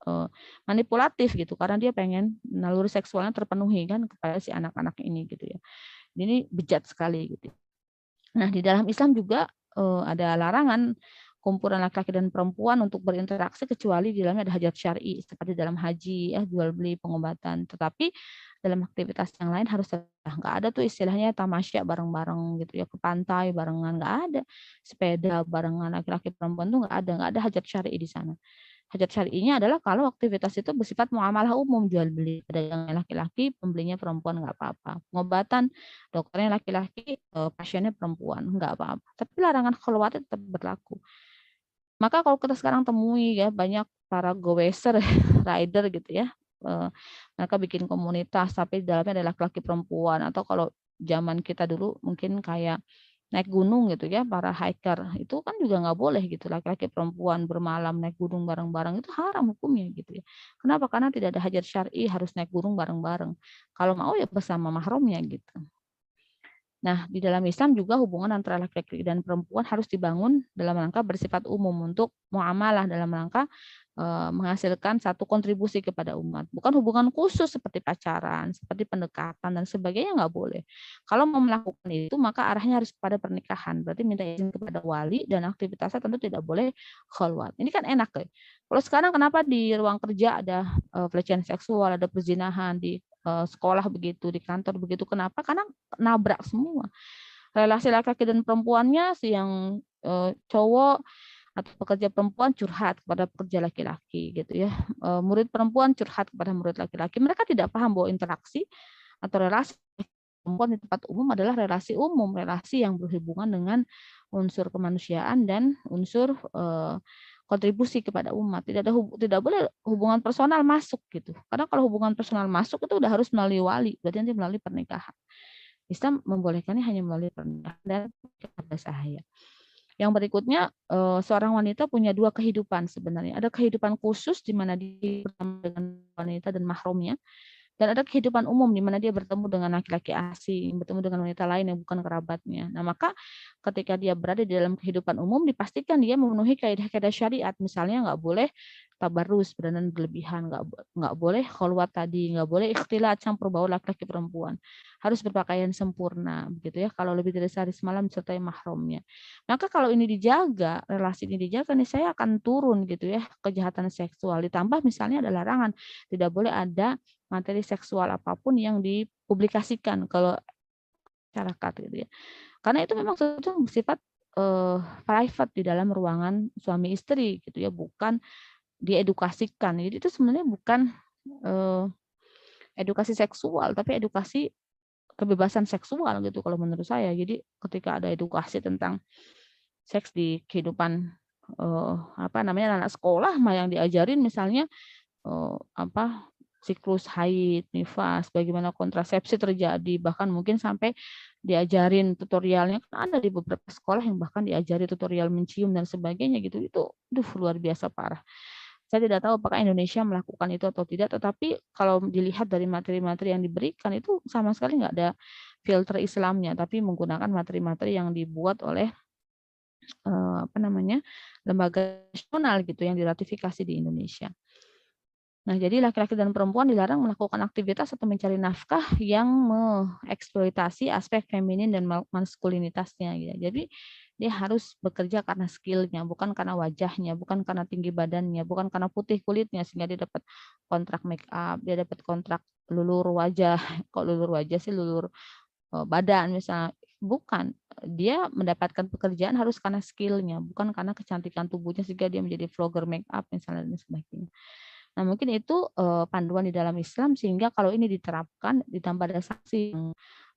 uh, manipulatif gitu karena dia pengen naluri seksualnya terpenuhi kan kepada si anak-anak ini gitu ya. Ini bejat sekali gitu. Nah, di dalam Islam juga uh, ada larangan kumpulan laki-laki dan perempuan untuk berinteraksi kecuali di dalamnya ada hajat syar'i seperti dalam haji ya jual beli pengobatan. Tetapi dalam aktivitas yang lain harus nggak ada tuh istilahnya tamasya bareng-bareng gitu ya ke pantai barengan nggak ada. Sepeda barengan laki-laki perempuan tuh nggak ada nggak ada hajat syar'i di sana. Hajat syar'inya adalah kalau aktivitas itu bersifat muamalah umum jual beli. Yang laki-laki pembelinya perempuan nggak apa-apa. Pengobatan dokternya laki-laki eh, pasiennya perempuan nggak apa-apa. Tapi larangan keluar tetap berlaku maka kalau kita sekarang temui ya banyak para goweser rider gitu ya Eh, mereka bikin komunitas tapi di dalamnya ada laki-laki perempuan. Atau kalau zaman kita dulu mungkin kayak naik gunung gitu ya para hiker itu kan juga nggak boleh gitu laki-laki perempuan bermalam naik gunung bareng-bareng itu haram hukumnya gitu ya. Kenapa? Karena tidak ada hajat syari harus naik gunung bareng-bareng. Kalau mau ya bersama mahramnya gitu Nah, di dalam Islam juga hubungan antara laki-laki dan perempuan harus dibangun dalam rangka bersifat umum untuk muamalah dalam rangka Eh, menghasilkan satu kontribusi kepada umat. Bukan hubungan khusus seperti pacaran, seperti pendekatan dan sebagainya nggak boleh. Kalau mau melakukan itu maka arahnya harus pada pernikahan. Berarti minta izin kepada wali dan aktivitasnya tentu tidak boleh khalwat. Ini kan enak ya. Kalau sekarang kenapa di ruang kerja ada uh, pelecehan seksual, ada perzinahan di sekolah begitu, di kantor begitu. Kenapa? Karena nabrak semua. Relasi laki-laki dan perempuannya si yang uh, cowok atau pekerja perempuan curhat kepada pekerja laki-laki gitu ya. E, murid perempuan curhat kepada murid laki-laki. Mereka tidak paham bahwa interaksi atau relasi perempuan di tempat umum adalah relasi umum, relasi yang berhubungan dengan unsur kemanusiaan dan unsur kontribusi kepada umat. Tidak ada tidak boleh hubungan personal masuk gitu. Karena kalau hubungan personal masuk itu udah harus melalui wali, berarti nanti melalui pernikahan. Islam membolehkannya hanya melalui pernikahan dan kepada sahaya. Yang berikutnya, eh, seorang wanita punya dua kehidupan sebenarnya. Ada kehidupan khusus di mana dia bersama dengan wanita dan mahramnya, dan ada kehidupan umum di mana dia bertemu dengan laki-laki asing, bertemu dengan wanita lain yang bukan kerabatnya. Nah, maka ketika dia berada di dalam kehidupan umum, dipastikan dia memenuhi kaidah-kaidah syariat. Misalnya nggak boleh tabarus berdandan berlebihan nggak nggak boleh khulwat tadi nggak boleh ikhtilat campur baur laki-laki perempuan harus berpakaian sempurna begitu ya kalau lebih dari sehari semalam disertai mahramnya maka kalau ini dijaga relasi ini dijaga nih saya akan turun gitu ya kejahatan seksual ditambah misalnya ada larangan tidak boleh ada materi seksual apa pun yang dipublikasikan kalau masyarakat gitu ya karena itu memang sesuatu sifat uh, private di dalam ruangan suami istri gitu ya bukan diedukasikan. Jadi itu sebenarnya bukan uh, edukasi seksual, tapi edukasi kebebasan seksual gitu kalau menurut saya. Jadi ketika ada edukasi tentang seks di kehidupan uh, apa namanya anak sekolah mah yang diajarin misalnya uh, apa siklus haid, nifas, bagaimana kontrasepsi terjadi, bahkan mungkin sampai diajarin tutorialnya. Kan ada di beberapa sekolah yang bahkan diajari tutorial mencium dan sebagainya gitu. Itu duh luar biasa parah. Saya tidak tahu apakah Indonesia melakukan itu atau tidak, tetapi kalau dilihat dari materi-materi yang diberikan itu sama sekali nggak ada filter Islamnya, tapi menggunakan materi-materi yang dibuat oleh eh, apa namanya lembaga nasional gitu yang diratifikasi di Indonesia. Nah, jadi laki-laki dan perempuan dilarang melakukan aktivitas atau mencari nafkah yang mengeksploitasi aspek feminin dan maskulinitasnya. Gitu. Jadi dia harus bekerja karena skillnya, bukan karena wajahnya, bukan karena tinggi badannya, bukan karena putih kulitnya sehingga dia dapat kontrak make up, dia dapat kontrak lulur wajah. Kok lulur wajah sih lulur eh, badan misalnya. Bukan, dia mendapatkan pekerjaan harus karena skillnya, bukan karena kecantikan tubuhnya sehingga dia menjadi vlogger make up misalnya dan sebagainya. Nah, mungkin itu uh, panduan di dalam Islam sehingga kalau ini diterapkan ditambah ada sanksi yang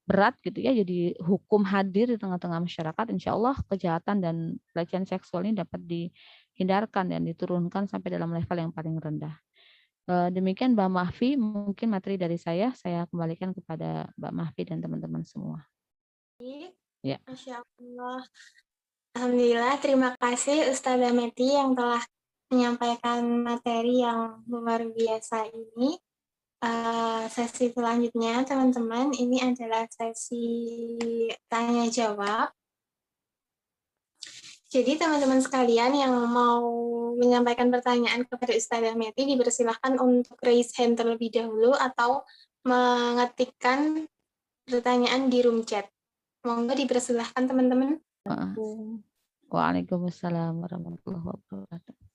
berat gitu ya, jadi hukum hadir di tengah-tengah masyarakat, insya Allah kejahatan dan pelecehan seksual ini dapat dihindarkan dan diturunkan sampai dalam level yang paling rendah. Uh, demikian Mbak Mahfi, mungkin materi dari saya, saya kembalikan kepada Mbak Mahfi dan teman-teman semua. Ya. Masya Allah. Alhamdulillah, terima kasih Ustazah Meti yang telah menyampaikan materi yang luar biasa ini. Uh, sesi selanjutnya, teman-teman, ini adalah sesi tanya jawab. Jadi teman-teman sekalian yang mau menyampaikan pertanyaan kepada Ustazah Meti dipersilahkan untuk raise hand terlebih dahulu atau mengetikkan pertanyaan di room chat. Monggo dipersilahkan teman-teman. Waalaikumsalam warahmatullahi wabarakatuh.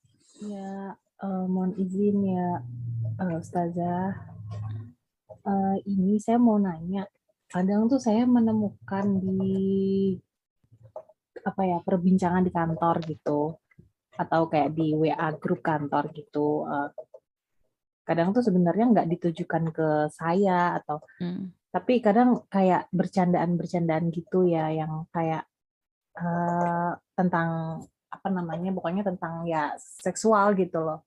Ya, uh, mohon izin ya, uh, Ustazah. Uh, ini saya mau nanya, kadang tuh saya menemukan di apa ya perbincangan di kantor gitu, atau kayak di WA grup kantor gitu. Uh, kadang tuh sebenarnya nggak ditujukan ke saya atau, hmm. tapi kadang kayak bercandaan-bercandaan gitu ya, yang kayak uh, tentang apa namanya pokoknya tentang ya seksual gitu loh.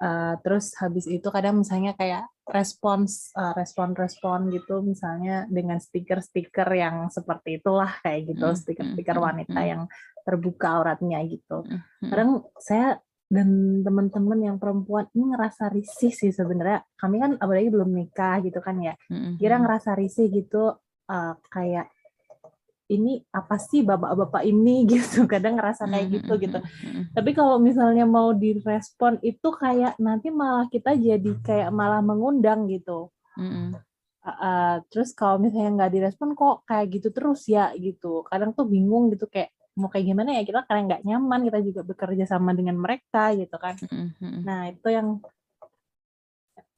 Uh, terus habis itu kadang misalnya kayak respons uh, respon-respon gitu misalnya dengan stiker-stiker yang seperti itulah kayak gitu hmm, stiker-stiker hmm, wanita hmm. yang terbuka auratnya gitu. Kadang saya dan teman-teman yang perempuan ini ngerasa risih sih sebenarnya. Kami kan apalagi belum nikah gitu kan ya. Kira ngerasa risih gitu uh, kayak ini apa sih bapak-bapak ini gitu kadang ngerasa kayak gitu gitu. tapi kalau misalnya mau direspon itu kayak nanti malah kita jadi kayak malah mengundang gitu. Uh, uh, terus kalau misalnya nggak direspon kok kayak gitu terus ya gitu. Kadang tuh bingung gitu kayak mau kayak gimana ya kita karena nggak nyaman kita juga bekerja sama dengan mereka gitu kan. Nah itu yang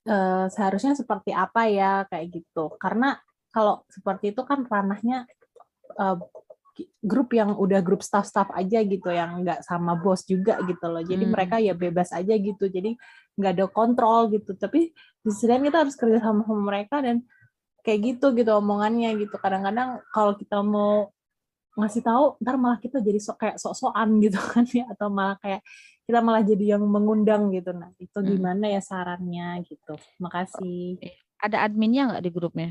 uh, seharusnya seperti apa ya kayak gitu. Karena kalau seperti itu kan ranahnya uh, grup yang udah grup staff-staff aja gitu yang nggak sama bos juga gitu loh. Jadi hmm. mereka ya bebas aja gitu. Jadi nggak ada kontrol gitu. Tapi di sini kita harus kerja sama sama mereka dan kayak gitu gitu omongannya gitu. Kadang-kadang kalau kita mau ngasih tahu ntar malah kita jadi sok kayak sok-sokan gitu kan ya. Atau malah kayak kita malah jadi yang mengundang gitu. Nah itu hmm. gimana ya sarannya gitu. Makasih. Ada adminnya nggak di grupnya?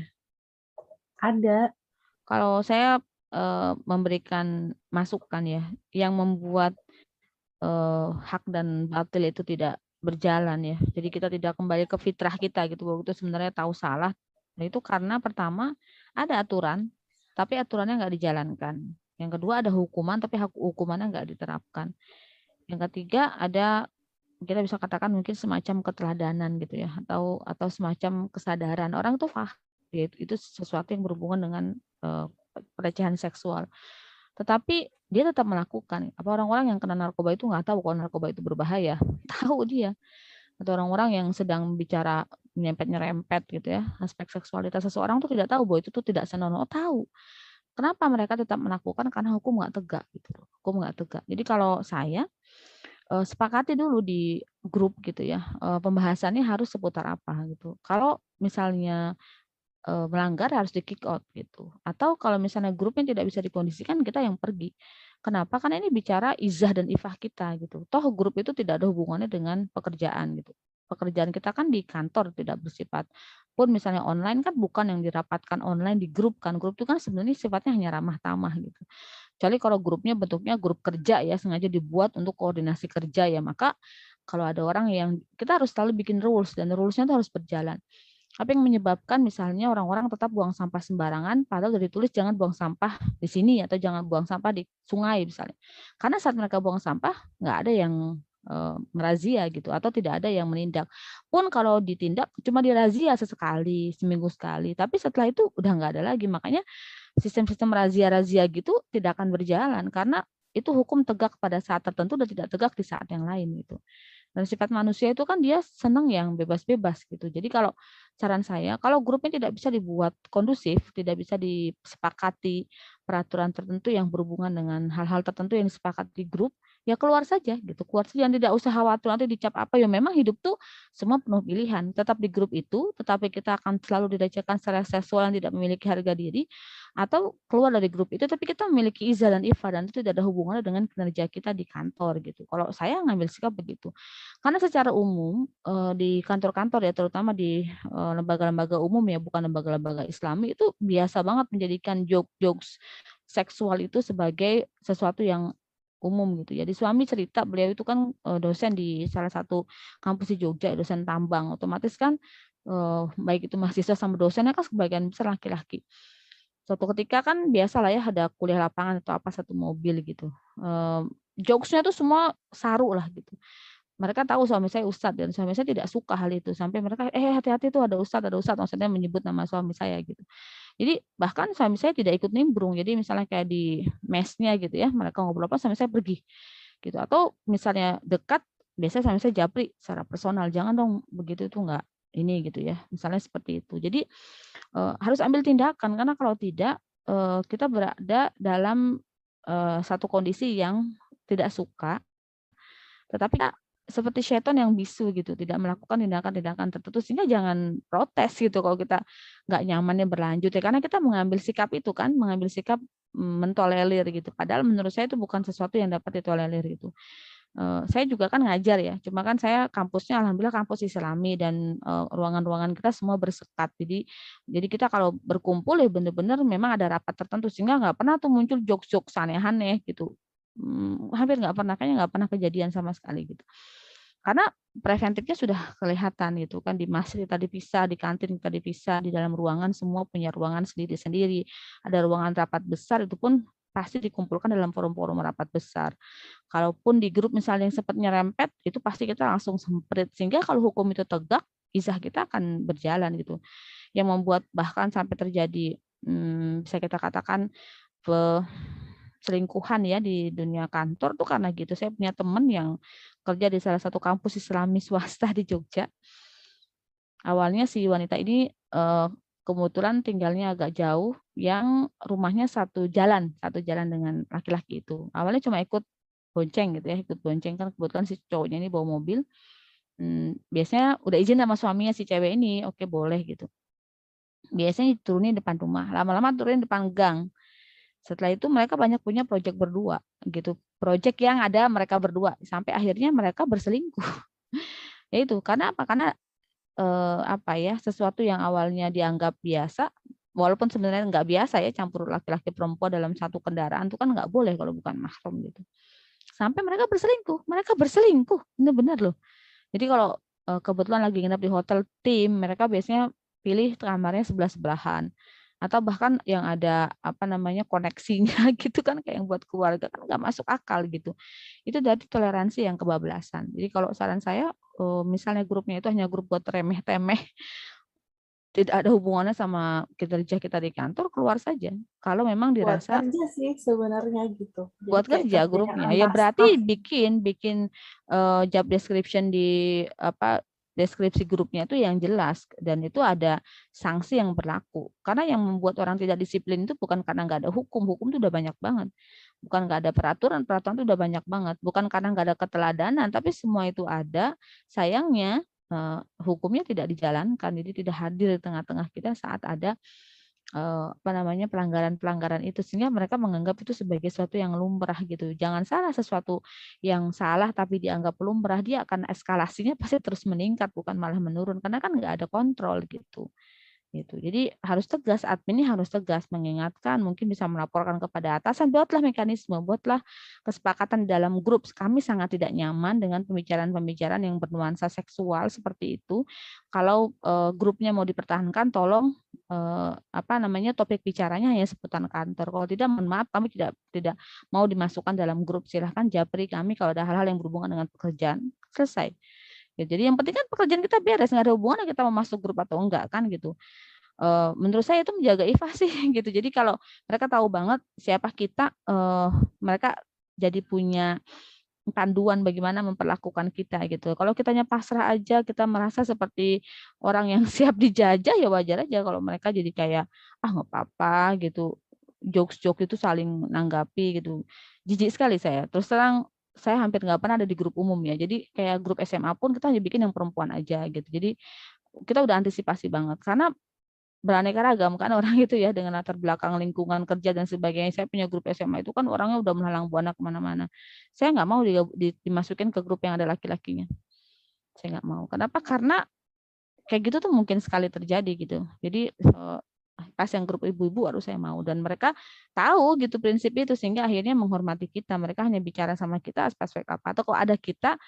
Ada. Kalau saya uh, memberikan masukan ya, yang membuat uh, hak dan batil itu tidak berjalan ya. Jadi kita tidak kembali ke fitrah kita gitu bahwa itu sebenarnya tahu salah. Nah, itu karena pertama ada aturan, tapi aturannya nggak dijalankan. Yang kedua ada hukuman, tapi hukumannya nggak diterapkan. Yang ketiga ada kita bisa katakan mungkin semacam keteladanan gitu ya, atau atau semacam kesadaran orang tuh faham yaitu itu sesuatu yang berhubungan dengan uh, pelecehan seksual. Tetapi dia tetap melakukan. Apa orang-orang yang kena narkoba itu nggak tahu kalau narkoba itu berbahaya? Tahu dia. Atau orang-orang yang sedang bicara nyerempet-nyerempet gitu ya, aspek seksualitas seseorang tuh tidak tahu bahwa itu tuh tidak senonoh. Oh, tahu. Kenapa mereka tetap melakukan? Karena hukum nggak tegak gitu. Hukum nggak tegak. Jadi kalau saya eh, sepakati dulu di grup gitu ya, eh, pembahasannya harus seputar apa gitu. Kalau misalnya melanggar harus di kick out gitu. Atau kalau misalnya grupnya tidak bisa dikondisikan kita yang pergi. Kenapa? Karena ini bicara izah dan ifah kita gitu. Toh grup itu tidak ada hubungannya dengan pekerjaan gitu. Pekerjaan kita kan di kantor tidak bersifat pun misalnya online kan bukan yang dirapatkan online di grup kan. Grup itu kan sebenarnya sifatnya hanya ramah tamah gitu. Kecuali kalau grupnya bentuknya grup kerja ya sengaja dibuat untuk koordinasi kerja ya maka kalau ada orang yang kita harus selalu bikin rules dan rulesnya itu harus berjalan apa yang menyebabkan misalnya orang-orang tetap buang sampah sembarangan padahal dari tulis jangan buang sampah di sini atau jangan buang sampah di sungai misalnya. Karena saat mereka buang sampah nggak ada yang e, merazia gitu atau tidak ada yang menindak. Pun kalau ditindak cuma dirazia sesekali seminggu sekali. Tapi setelah itu udah nggak ada lagi. Makanya sistem-sistem razia-razia gitu tidak akan berjalan karena itu hukum tegak pada saat tertentu dan tidak tegak di saat yang lain gitu. Dan sifat manusia itu kan dia senang yang bebas-bebas gitu. Jadi kalau saran saya, kalau grupnya tidak bisa dibuat kondusif, tidak bisa disepakati peraturan tertentu yang berhubungan dengan hal-hal tertentu yang disepakati di grup, ya keluar saja gitu. Keluar saja. Tidak usah khawatir nanti dicap apa. Ya memang hidup tuh semua penuh pilihan. Tetap di grup itu tetapi kita akan selalu dilecehkan secara seksual yang tidak memiliki harga diri atau keluar dari grup itu tapi kita memiliki izah dan ifa dan itu tidak ada hubungannya dengan kinerja kita di kantor gitu kalau saya ngambil sikap begitu karena secara umum eh, di kantor-kantor ya terutama di eh, lembaga-lembaga umum ya bukan lembaga-lembaga Islami itu biasa banget menjadikan joke-jokes seksual itu sebagai sesuatu yang umum gitu. Jadi suami cerita beliau itu kan uh, dosen di salah satu kampus di Jogja, dosen tambang. Otomatis kan baik itu mahasiswa sama dosennya kan sebagian besar laki-laki. Suatu ketika kan biasa lah ya ada kuliah lapangan atau apa satu mobil gitu. Uh, jokesnya tuh semua saru lah gitu. Mereka tahu suami saya ustadz dan suami saya tidak suka hal itu. Sampai mereka eh hati-hati tuh ada ustadz ada ustadz. Maksudnya menyebut nama suami saya gitu. Jadi bahkan suami saya tidak ikut nimbrung. Jadi misalnya kayak di mesnya gitu ya mereka ngobrol apa suami saya pergi gitu. Atau misalnya dekat biasanya suami saya japri secara personal jangan dong begitu itu enggak ini gitu ya misalnya seperti itu jadi uh, harus ambil tindakan karena kalau tidak uh, kita berada dalam uh, satu kondisi yang tidak suka tetapi seperti setan yang bisu gitu, tidak melakukan tindakan-tindakan tertentu sehingga jangan protes gitu kalau kita nggak nyamannya berlanjut ya karena kita mengambil sikap itu kan, mengambil sikap mm, mentolerir gitu. Padahal menurut saya itu bukan sesuatu yang dapat ditolerir itu. Uh, saya juga kan ngajar ya, cuma kan saya kampusnya alhamdulillah kampus Islami dan ruangan-ruangan uh, kita semua bersekat. Jadi jadi kita kalau berkumpul ya benar-benar memang ada rapat tertentu sehingga nggak pernah tuh muncul jokes-jokes aneh-aneh gitu. Hmm, hampir nggak pernah kayaknya nggak pernah kejadian sama sekali gitu. Karena preventifnya sudah kelihatan gitu kan di masjid kita dipisah, di kantin kita dipisah, di dalam ruangan semua punya ruangan sendiri-sendiri. Ada ruangan rapat besar itu pun pasti dikumpulkan dalam forum-forum rapat besar. Kalaupun di grup misalnya yang sempat nyerempet, itu pasti kita langsung semprit. Sehingga kalau hukum itu tegak, izah kita akan berjalan gitu. Yang membuat bahkan sampai terjadi, hmm, bisa kita katakan, selingkuhan ya di dunia kantor tuh karena gitu. Saya punya teman yang kerja di salah satu kampus Islami swasta di Jogja. Awalnya si wanita ini uh, kebetulan tinggalnya agak jauh, yang rumahnya satu jalan, satu jalan dengan laki-laki itu. Awalnya cuma ikut bonceng gitu ya, ikut bonceng kan kebetulan si cowoknya ini bawa mobil. Hmm, biasanya udah izin sama suaminya si cewek ini, oke boleh gitu. Biasanya turunin depan rumah, lama-lama turunin depan gang. Setelah itu mereka banyak punya proyek berdua gitu. Proyek yang ada mereka berdua sampai akhirnya mereka berselingkuh. ya itu karena apa? Karena eh, apa ya? Sesuatu yang awalnya dianggap biasa walaupun sebenarnya nggak biasa ya campur laki-laki perempuan dalam satu kendaraan itu kan nggak boleh kalau bukan mahram gitu. Sampai mereka berselingkuh, mereka berselingkuh, benar-benar loh. Jadi kalau eh, kebetulan lagi nginep di hotel tim, mereka biasanya pilih kamarnya sebelah sebelahan atau bahkan yang ada apa namanya koneksinya gitu kan kayak yang buat keluarga kan nggak masuk akal gitu. Itu dari toleransi yang kebablasan. Jadi kalau saran saya eh, misalnya grupnya itu hanya grup buat remeh temeh tidak ada hubungannya sama kinerja kita di kantor keluar saja. Kalau memang dirasa buat kerja sih sebenarnya gitu. Jadi buat kerja grupnya. ya berarti bikin bikin uh, job description di apa deskripsi grupnya itu yang jelas dan itu ada sanksi yang berlaku. Karena yang membuat orang tidak disiplin itu bukan karena nggak ada hukum, hukum itu udah banyak banget. Bukan nggak ada peraturan, peraturan itu udah banyak banget. Bukan karena nggak ada keteladanan, tapi semua itu ada. Sayangnya eh, hukumnya tidak dijalankan, jadi tidak hadir di tengah-tengah kita saat ada apa namanya pelanggaran-pelanggaran itu sehingga mereka menganggap itu sebagai sesuatu yang lumrah gitu. Jangan salah sesuatu yang salah tapi dianggap lumrah dia akan eskalasinya pasti terus meningkat bukan malah menurun karena kan nggak ada kontrol gitu gitu. Jadi harus tegas, admin ini harus tegas mengingatkan, mungkin bisa melaporkan kepada atasan, buatlah mekanisme, buatlah kesepakatan dalam grup. Kami sangat tidak nyaman dengan pembicaraan-pembicaraan yang bernuansa seksual seperti itu. Kalau uh, grupnya mau dipertahankan, tolong uh, apa namanya topik bicaranya hanya seputar kantor. Kalau tidak, mohon maaf, kami tidak tidak mau dimasukkan dalam grup. Silahkan japri kami kalau ada hal-hal yang berhubungan dengan pekerjaan. Selesai. Ya, jadi yang penting kan pekerjaan kita beres, nggak ada hubungan kita mau masuk grup atau enggak kan gitu. eh, menurut saya itu menjaga ifah sih gitu. Jadi kalau mereka tahu banget siapa kita, eh, mereka jadi punya panduan bagaimana memperlakukan kita gitu. Kalau kitanya pasrah aja, kita merasa seperti orang yang siap dijajah ya wajar aja kalau mereka jadi kayak ah nggak apa-apa gitu. Jokes-jokes itu saling nanggapi gitu. Jijik sekali saya. Terus terang saya hampir nggak pernah ada di grup umum ya. Jadi kayak grup SMA pun kita hanya bikin yang perempuan aja gitu. Jadi kita udah antisipasi banget karena beraneka ragam kan orang itu ya dengan latar belakang lingkungan kerja dan sebagainya. Saya punya grup SMA itu kan orangnya udah melalang buana ke mana-mana. Saya nggak mau di, di, dimasukin ke grup yang ada laki-lakinya. Saya nggak mau. Kenapa? Karena kayak gitu tuh mungkin sekali terjadi gitu. Jadi eh, pas yang grup ibu-ibu harus saya mau dan mereka tahu gitu prinsip itu sehingga akhirnya menghormati kita. Mereka hanya bicara sama kita aspek apa atau kalau ada kita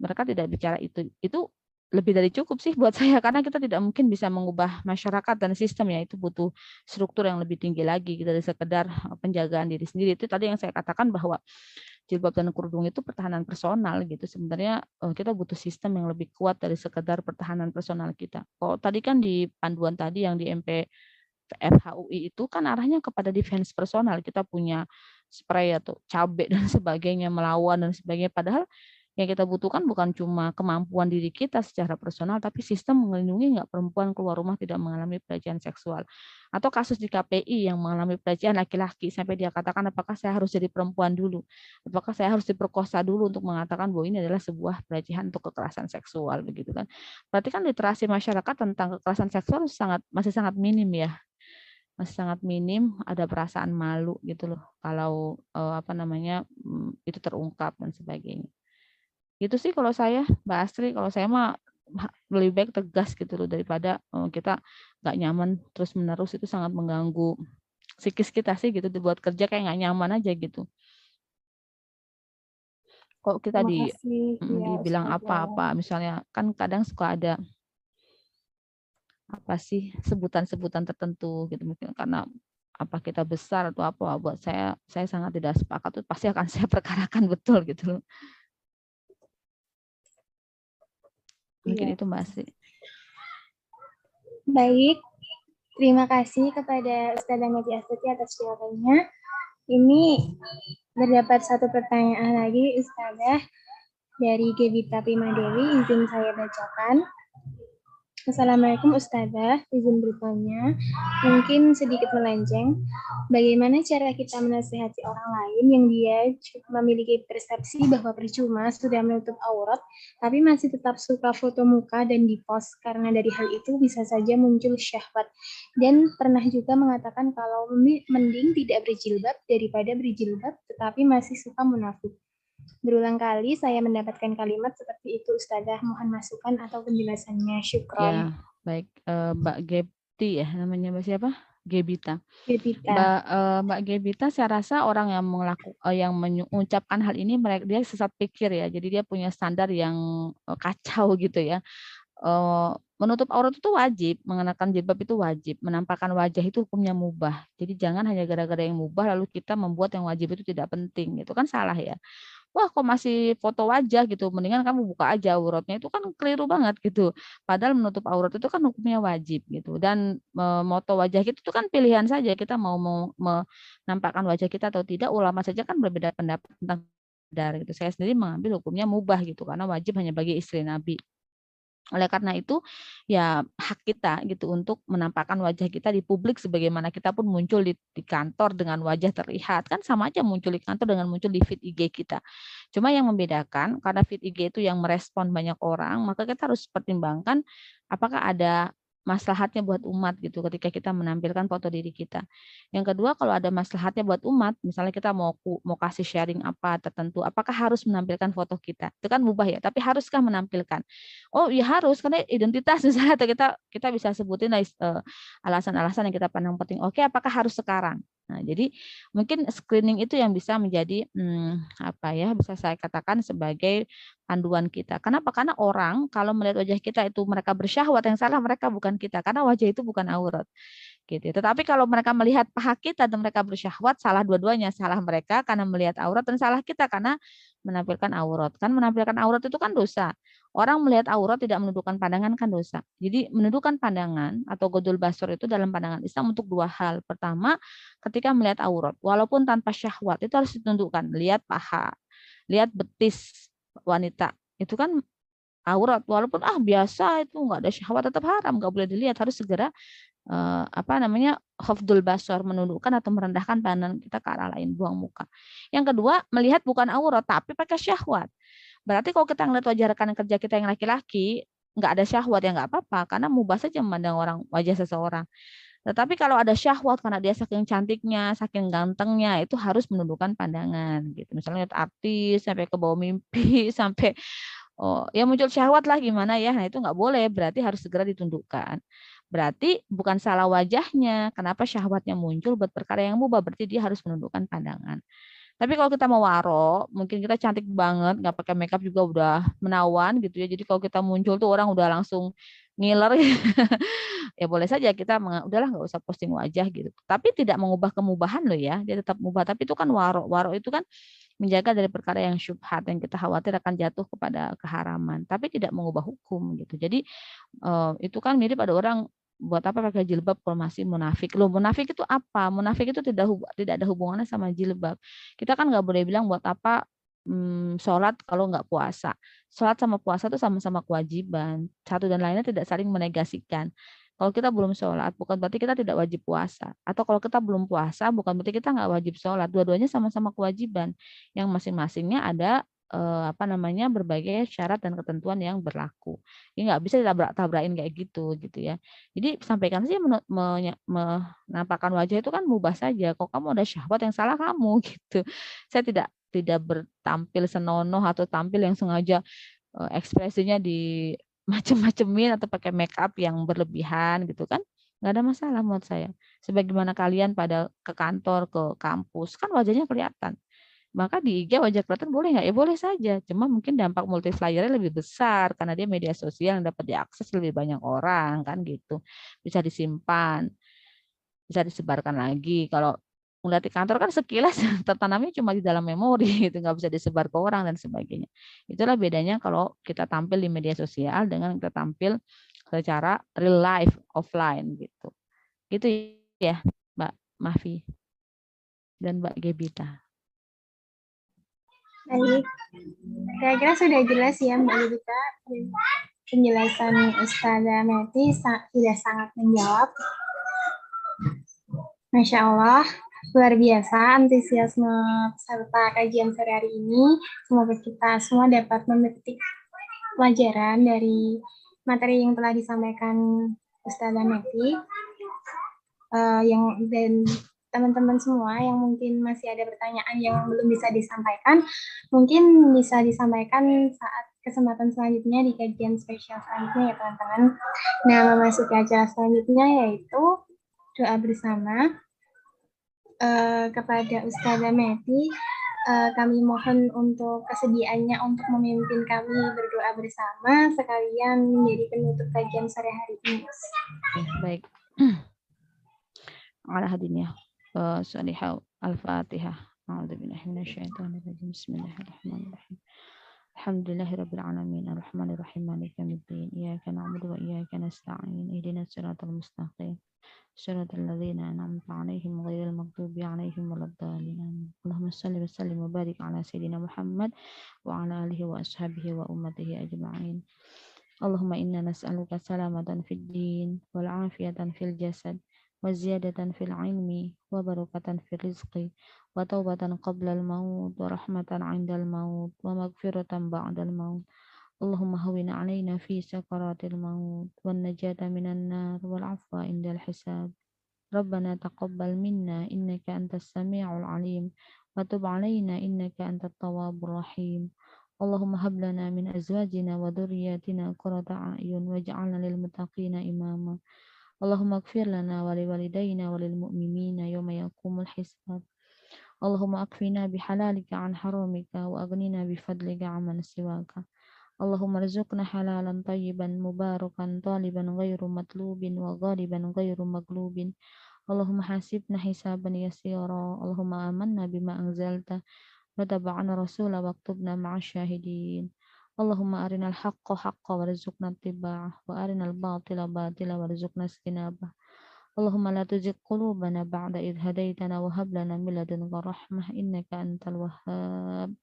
mereka tidak bicara itu. Itu lebih dari cukup sih buat saya karena kita tidak mungkin bisa mengubah masyarakat dan sistem ya itu butuh struktur yang lebih tinggi lagi gitu, dari sekedar eh, penjagaan diri sendiri itu tadi yang saya katakan bahwa jilbab dan kerudung itu pertahanan personal gitu sebenarnya eh, kita butuh sistem yang lebih kuat dari sekedar pertahanan personal kita. Kalau tadi kan di panduan tadi yang di MP FHUI itu kan arahnya kepada defense personal kita punya spray atau cabai dan sebagainya melawan dan sebagainya. Padahal yang kita butuhkan bukan cuma kemampuan diri kita secara personal, tapi sistem melindungi nggak perempuan keluar rumah tidak mengalami pelecehan seksual. Atau kasus di KPI yang mengalami pelecehan laki-laki, sampai dia katakan apakah saya harus jadi perempuan dulu? Apakah saya harus diperkosa dulu untuk mengatakan bahwa ini adalah sebuah pelecehan untuk kekerasan seksual begitu kan. Berarti kan literasi masyarakat tentang kekerasan seksual sangat masih sangat minim ya masih sangat minim ada perasaan malu gitu loh kalau eh, apa namanya mm, itu terungkap dan sebagainya Gitu sih kalau saya, Mbak Astri. Kalau saya mah lebih baik tegas gitu loh daripada uh, kita nggak nyaman terus menerus itu sangat mengganggu psikis kita sih gitu dibuat kerja kayak nggak nyaman aja gitu. Kok kita di ya, dibilang apa-apa misalnya kan kadang suka ada apa sih sebutan-sebutan tertentu gitu mungkin karena apa kita besar atau apa buat saya saya sangat tidak sepakat itu pasti akan saya perkarakan betul gitu loh. Mungkin iya. itu Mbak Asri. Baik, terima kasih kepada Ustazah Nati Astuti atas jawabannya. Ini terdapat satu pertanyaan lagi Ustazah dari Gebita Pimadewi, izin saya bacakan. Assalamualaikum Ustazah, izin bertanya, mungkin sedikit melenceng, bagaimana cara kita menasihati orang lain yang dia memiliki persepsi bahwa percuma sudah menutup aurat, tapi masih tetap suka foto muka dan dipost, karena dari hal itu bisa saja muncul syahwat. Dan pernah juga mengatakan kalau mending tidak berjilbab daripada berjilbab, tetapi masih suka munafik. Berulang kali saya mendapatkan kalimat seperti itu, Ustazah. Mohon masukan atau penjelasannya. Syukron. Ya, baik. Uh, Mbak Gepti ya, namanya Mbak siapa? Gebita. Gebita. Mbak, uh, Mbak Gebita, saya rasa orang yang melakukan uh, yang mengucapkan hal ini mereka dia sesat pikir ya. Jadi dia punya standar yang uh, kacau gitu ya. Uh, menutup aurat itu wajib, mengenakan jilbab itu wajib, menampakkan wajah itu hukumnya mubah. Jadi jangan hanya gara-gara yang mubah lalu kita membuat yang wajib itu tidak penting. Itu kan salah ya wah kok masih foto wajah gitu, mendingan kamu buka aja auratnya itu kan keliru banget gitu. Padahal menutup aurat itu kan hukumnya wajib gitu. Dan moto wajah kita itu kan pilihan saja kita mau, mau menampakkan wajah kita atau tidak. Ulama saja kan berbeda pendapat tentang dari itu. Saya sendiri mengambil hukumnya mubah gitu karena wajib hanya bagi istri Nabi. Oleh karena itu, ya hak kita gitu untuk menampakkan wajah kita di publik sebagaimana kita pun muncul di, di kantor dengan wajah terlihat. Kan sama aja muncul di kantor dengan muncul di feed IG kita. Cuma yang membedakan karena feed IG itu yang merespon banyak orang, maka kita harus pertimbangkan apakah ada maslahatnya buat umat gitu ketika kita menampilkan foto diri kita. Yang kedua kalau ada maslahatnya buat umat, misalnya kita mau mau kasih sharing apa tertentu, apakah harus menampilkan foto kita? Itu kan mubah ya, tapi haruskah menampilkan? Oh, ya harus karena identitas misalnya kita kita bisa sebutin eh, alasan-alasan yang kita pandang penting. Oke, apakah harus sekarang? Nah, jadi mungkin screening itu yang bisa menjadi hmm, apa ya bisa saya katakan sebagai panduan kita. Kenapa? Karena orang kalau melihat wajah kita itu mereka bersyahwat yang salah mereka bukan kita karena wajah itu bukan aurat. Gitu. Tetapi kalau mereka melihat paha kita dan mereka bersyahwat salah dua-duanya, salah mereka karena melihat aurat dan salah kita karena menampilkan aurat. Kan menampilkan aurat itu kan dosa. Orang melihat aurat tidak menundukkan pandangan kan dosa. Jadi menundukkan pandangan atau godul basur itu dalam pandangan Islam untuk dua hal. Pertama, ketika melihat aurat, walaupun tanpa syahwat itu harus ditundukkan. Lihat paha, lihat betis wanita. Itu kan aurat walaupun ah biasa itu nggak ada syahwat tetap haram nggak boleh dilihat harus segera uh, apa namanya hafdul basor menundukkan atau merendahkan pandangan kita ke arah lain buang muka yang kedua melihat bukan aurat tapi pakai syahwat Berarti kalau kita ngeliat wajah rekan kerja kita yang laki-laki, nggak ada syahwat ya nggak apa-apa, karena mubah saja memandang orang wajah seseorang. Tetapi kalau ada syahwat karena dia saking cantiknya, saking gantengnya, itu harus menundukkan pandangan gitu. Misalnya lihat artis sampai ke bawah mimpi, sampai oh ya muncul syahwat lah gimana ya, nah itu nggak boleh, berarti harus segera ditundukkan. Berarti bukan salah wajahnya, kenapa syahwatnya muncul buat perkara yang mubah, berarti dia harus menundukkan pandangan. Tapi kalau kita mau waro, mungkin kita cantik banget, nggak pakai makeup juga udah menawan gitu ya. Jadi kalau kita muncul tuh orang udah langsung ngiler. ya boleh saja kita udahlah nggak usah posting wajah gitu. Tapi tidak mengubah kemubahan loh ya. Dia tetap mubah. Tapi itu kan waro. Waro itu kan menjaga dari perkara yang syubhat yang kita khawatir akan jatuh kepada keharaman. Tapi tidak mengubah hukum gitu. Jadi eh, itu kan mirip ada orang buat apa pakai jilbab kalau masih munafik? Loh, munafik itu apa? Munafik itu tidak tidak ada hubungannya sama jilbab. Kita kan nggak boleh bilang buat apa hmm, sholat kalau nggak puasa. Sholat sama puasa itu sama-sama kewajiban. Satu dan lainnya tidak saling menegasikan. Kalau kita belum sholat, bukan berarti kita tidak wajib puasa. Atau kalau kita belum puasa, bukan berarti kita nggak wajib sholat. Dua-duanya sama-sama kewajiban. Yang masing-masingnya ada eh, apa namanya berbagai syarat dan ketentuan yang berlaku. Ini nggak bisa ditabrak-tabrakin kayak gitu gitu ya. Jadi sampaikan saja menampakkan wajah itu kan mubah saja. Kok kamu ada syahwat yang salah kamu gitu. Saya tidak tidak bertampil senonoh atau tampil yang sengaja eh, ekspresinya di macem-macemin atau pakai make up yang berlebihan gitu kan nggak ada masalah menurut saya sebagaimana kalian pada ke kantor ke kampus kan wajahnya kelihatan maka di IG wajah kelihatan boleh nggak? Ya boleh saja. Cuma mungkin dampak multipliernya lebih besar karena dia media sosial yang dapat diakses lebih banyak orang kan gitu. Bisa disimpan, bisa disebarkan lagi. Kalau melihat di kantor kan sekilas tertanamnya cuma di dalam memori itu nggak bisa disebar ke orang dan sebagainya. Itulah bedanya kalau kita tampil di media sosial dengan kita tampil secara real life offline gitu. Gitu ya, Mbak Mafi dan Mbak Gebita. Baik, kira-kira sudah jelas ya Mbak Yudita. Penjelasan Ustazah Meti sudah sangat menjawab. Masya Allah, luar biasa antusiasme peserta kajian sore hari ini. Semoga kita semua dapat memetik pelajaran dari materi yang telah disampaikan Ustazah Meti. Uh, yang dan teman-teman semua yang mungkin masih ada pertanyaan yang belum bisa disampaikan, mungkin bisa disampaikan saat kesempatan selanjutnya di kajian spesial selanjutnya ya teman-teman. Nah, memasuki acara selanjutnya yaitu doa bersama uh, kepada Ustazah Meti. Uh, kami mohon untuk kesediaannya untuk memimpin kami berdoa bersama sekalian menjadi penutup kajian sore hari ini. Baik. Hadinya. صالحة الفاتحة. أعوذ بالله من الشيطان الرجيم. بسم الله الرحمن الرحيم. الحمد لله رب العالمين. الرحمن الرحيم. مالك يوم الدين. إياك نعبد وإياك نستعين. اهدنا الصراط المستقيم. صراط الذين أنعمت عليهم غير المغضوب عليهم ولا الضالين. اللهم صل وسلم وبارك على سيدنا محمد وعلى آله وأصحابه وأمته أجمعين. اللهم إنا نسألك سلامة في الدين والعافية في الجسد. وزيادة في العلم وبركة في الرزق وتوبة قبل الموت ورحمة عند الموت ومغفرة بعد الموت. اللهم هون علينا في سكرات الموت والنجاة من النار والعفو عند الحساب. ربنا تقبل منا إنك أنت السميع العليم وتب علينا إنك أنت التواب الرحيم. اللهم هب لنا من أزواجنا وذرياتنا قرة أعين واجعلنا للمتقين إماما. اللهم اغفر لنا ولوالدينا وللمؤمنين يوم يقوم الحساب. اللهم أكفنا بحلالك عن حرامك وأغننا بفضلك عمن سواك. اللهم ارزقنا حلالا طيبا مباركا طالبا غير مطلوب وغالبا غير مغلوب. اللهم حاسبنا حسابا يسيرا. اللهم آمنا بما أنزلت. وتبعنا رسول واكتبنا مع الشاهدين. اللهم أرنا الحق حقا وارزقنا اتباعه وأرنا الباطل باطلا وارزقنا اجتنابه. اللهم لا تزغ قلوبنا بعد إذ هديتنا وهب لنا من لدنك رحمة إنك أنت الوهاب.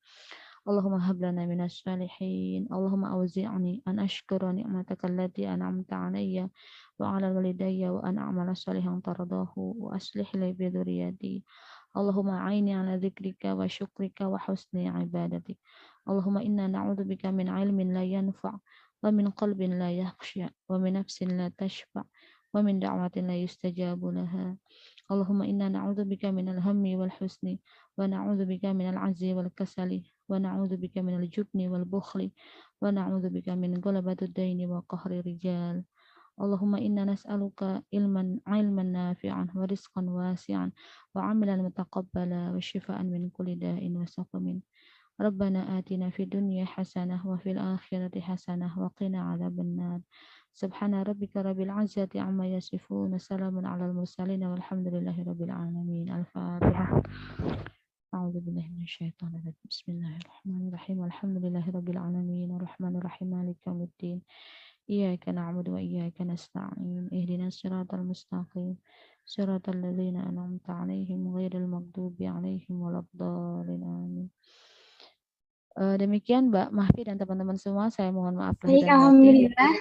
اللهم هب لنا من الصالحين. اللهم أوزعني أن أشكر نعمتك التي أنعمت علي وعلى والدي وأن أعمل صالحا ترضاه وأصلح لي بذريتي. اللهم أعيني على ذكرك وشكرك وحسن عبادتك. اللهم إنا نعوذ بك من علم لا ينفع ومن قلب لا يخشع ومن نفس لا تشفع ومن دعوة لا يستجاب لها. اللهم إنا نعوذ بك من الهم والحزن ونعوذ بك من العجز والكسل ونعوذ بك من الجبن والبخل ونعوذ بك من غلبة الدين وقهر الرجال. اللهم إنا نسألك علما علما نافعا ورزقا واسعا وعملا متقبلا وشفاء من كل داء وسقم. ربنا آتنا في الدنيا حسنة وفي الآخرة حسنة وقنا عذاب النار. سبحان ربك رب العزة عما يصفون سلام على المرسلين والحمد لله رب العالمين. الفاتحة. أعوذ بالله من الشيطان الرجيم. بسم الله الرحمن الرحيم. الحمد لله رب العالمين. الرحمن الرحيم. مالك يوم الدين. إياك نعبد وإياك نستعين. اهدنا الصراط المستقيم. صراط الذين أنعمت عليهم غير المغضوب عليهم ولا الضالين. آمين. Uh, demikian Mbak Mahfi dan teman-teman semua, saya mohon maaf Baik, Alhamdulillah.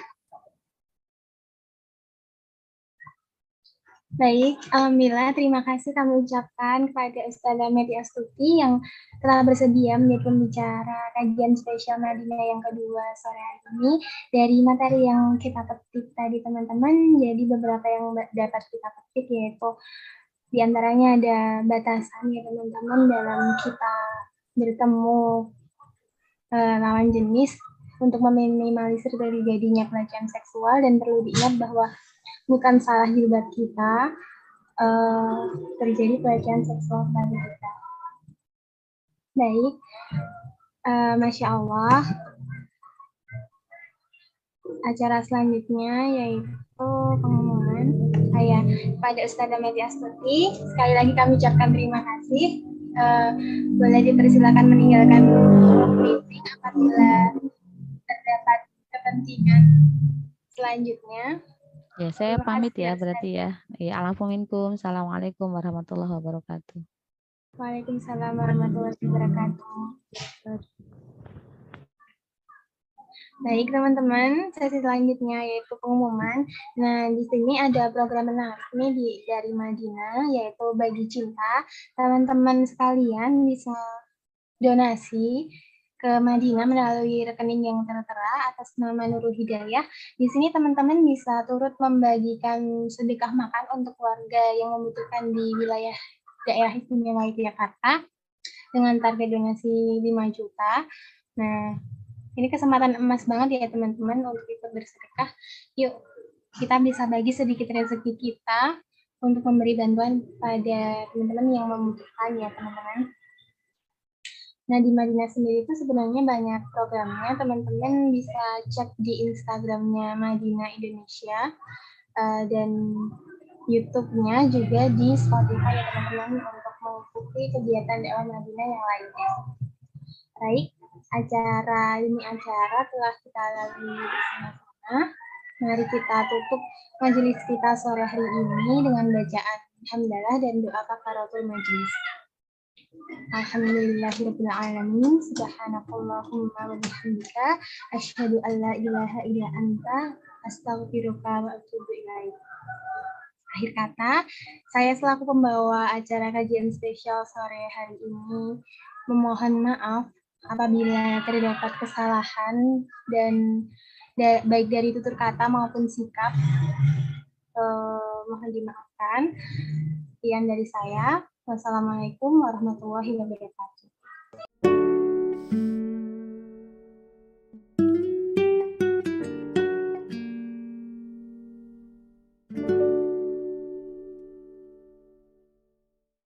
Baik, Alhamdulillah terima kasih kami ucapkan kepada Ustazah Meti Astuti yang telah bersedia menjadi pembicara kajian spesial Madinah yang kedua sore hari ini. Dari materi yang kita petik tadi teman-teman, jadi beberapa yang dapat kita petik yaitu di antaranya ada batasan ya teman-teman dalam kita bertemu uh, lawan jenis untuk meminimalisir terjadinya pelecehan seksual dan perlu diingat bahwa bukan salah jilbab kita uh, terjadi pelecehan seksual pada kita. Baik, uh, masya Allah. Acara selanjutnya yaitu pengumuman saya pada Ustazah Meti Astuti. Sekali lagi kami ucapkan terima kasih. Uh, boleh dipersilakan meninggalkan meeting apabila terdapat kepentingan selanjutnya. Ya, saya pamit ya berarti ya. Ya, Alhamdulillah. Assalamualaikum warahmatullahi wabarakatuh. Waalaikumsalam warahmatullahi wabarakatuh. Baik teman-teman, sesi selanjutnya yaitu pengumuman. Nah, di sini ada program menarik nih di, dari Madinah, yaitu Bagi Cinta. Teman-teman sekalian bisa donasi ke Madinah melalui rekening yang tertera atas nama Nurul Hidayah. Di sini teman-teman bisa turut membagikan sedekah makan untuk warga yang membutuhkan di wilayah daerah istimewa Yogyakarta dengan target donasi 5 juta. Nah, ini kesempatan emas banget ya teman-teman untuk ikut bersedekah. Yuk, kita bisa bagi sedikit rezeki kita untuk memberi bantuan pada teman-teman yang membutuhkan ya teman-teman. Nah, di Madinah sendiri itu sebenarnya banyak programnya. Teman-teman bisa cek di Instagramnya Madinah Indonesia uh, dan YouTube-nya juga di Spotify ya teman-teman untuk mengikuti kegiatan dakwah Madinah yang lainnya. Baik, acara ini acara telah kita lalui bersama-sama. Mari kita tutup majelis kita sore hari ini dengan bacaan hamdalah dan doa kafaratul majelis. Alhamdulillahirabbil alamin. Subhanakallahumma wa bihamdika asyhadu an la ilaha illa anta astaghfiruka wa atubu ilaik. Akhir kata, saya selaku pembawa acara kajian spesial sore hari ini memohon maaf apabila terdapat kesalahan dan da baik dari tutur kata maupun sikap. Eh, mohon dimaafkan. Sekian dari saya. Wassalamualaikum warahmatullahi wabarakatuh.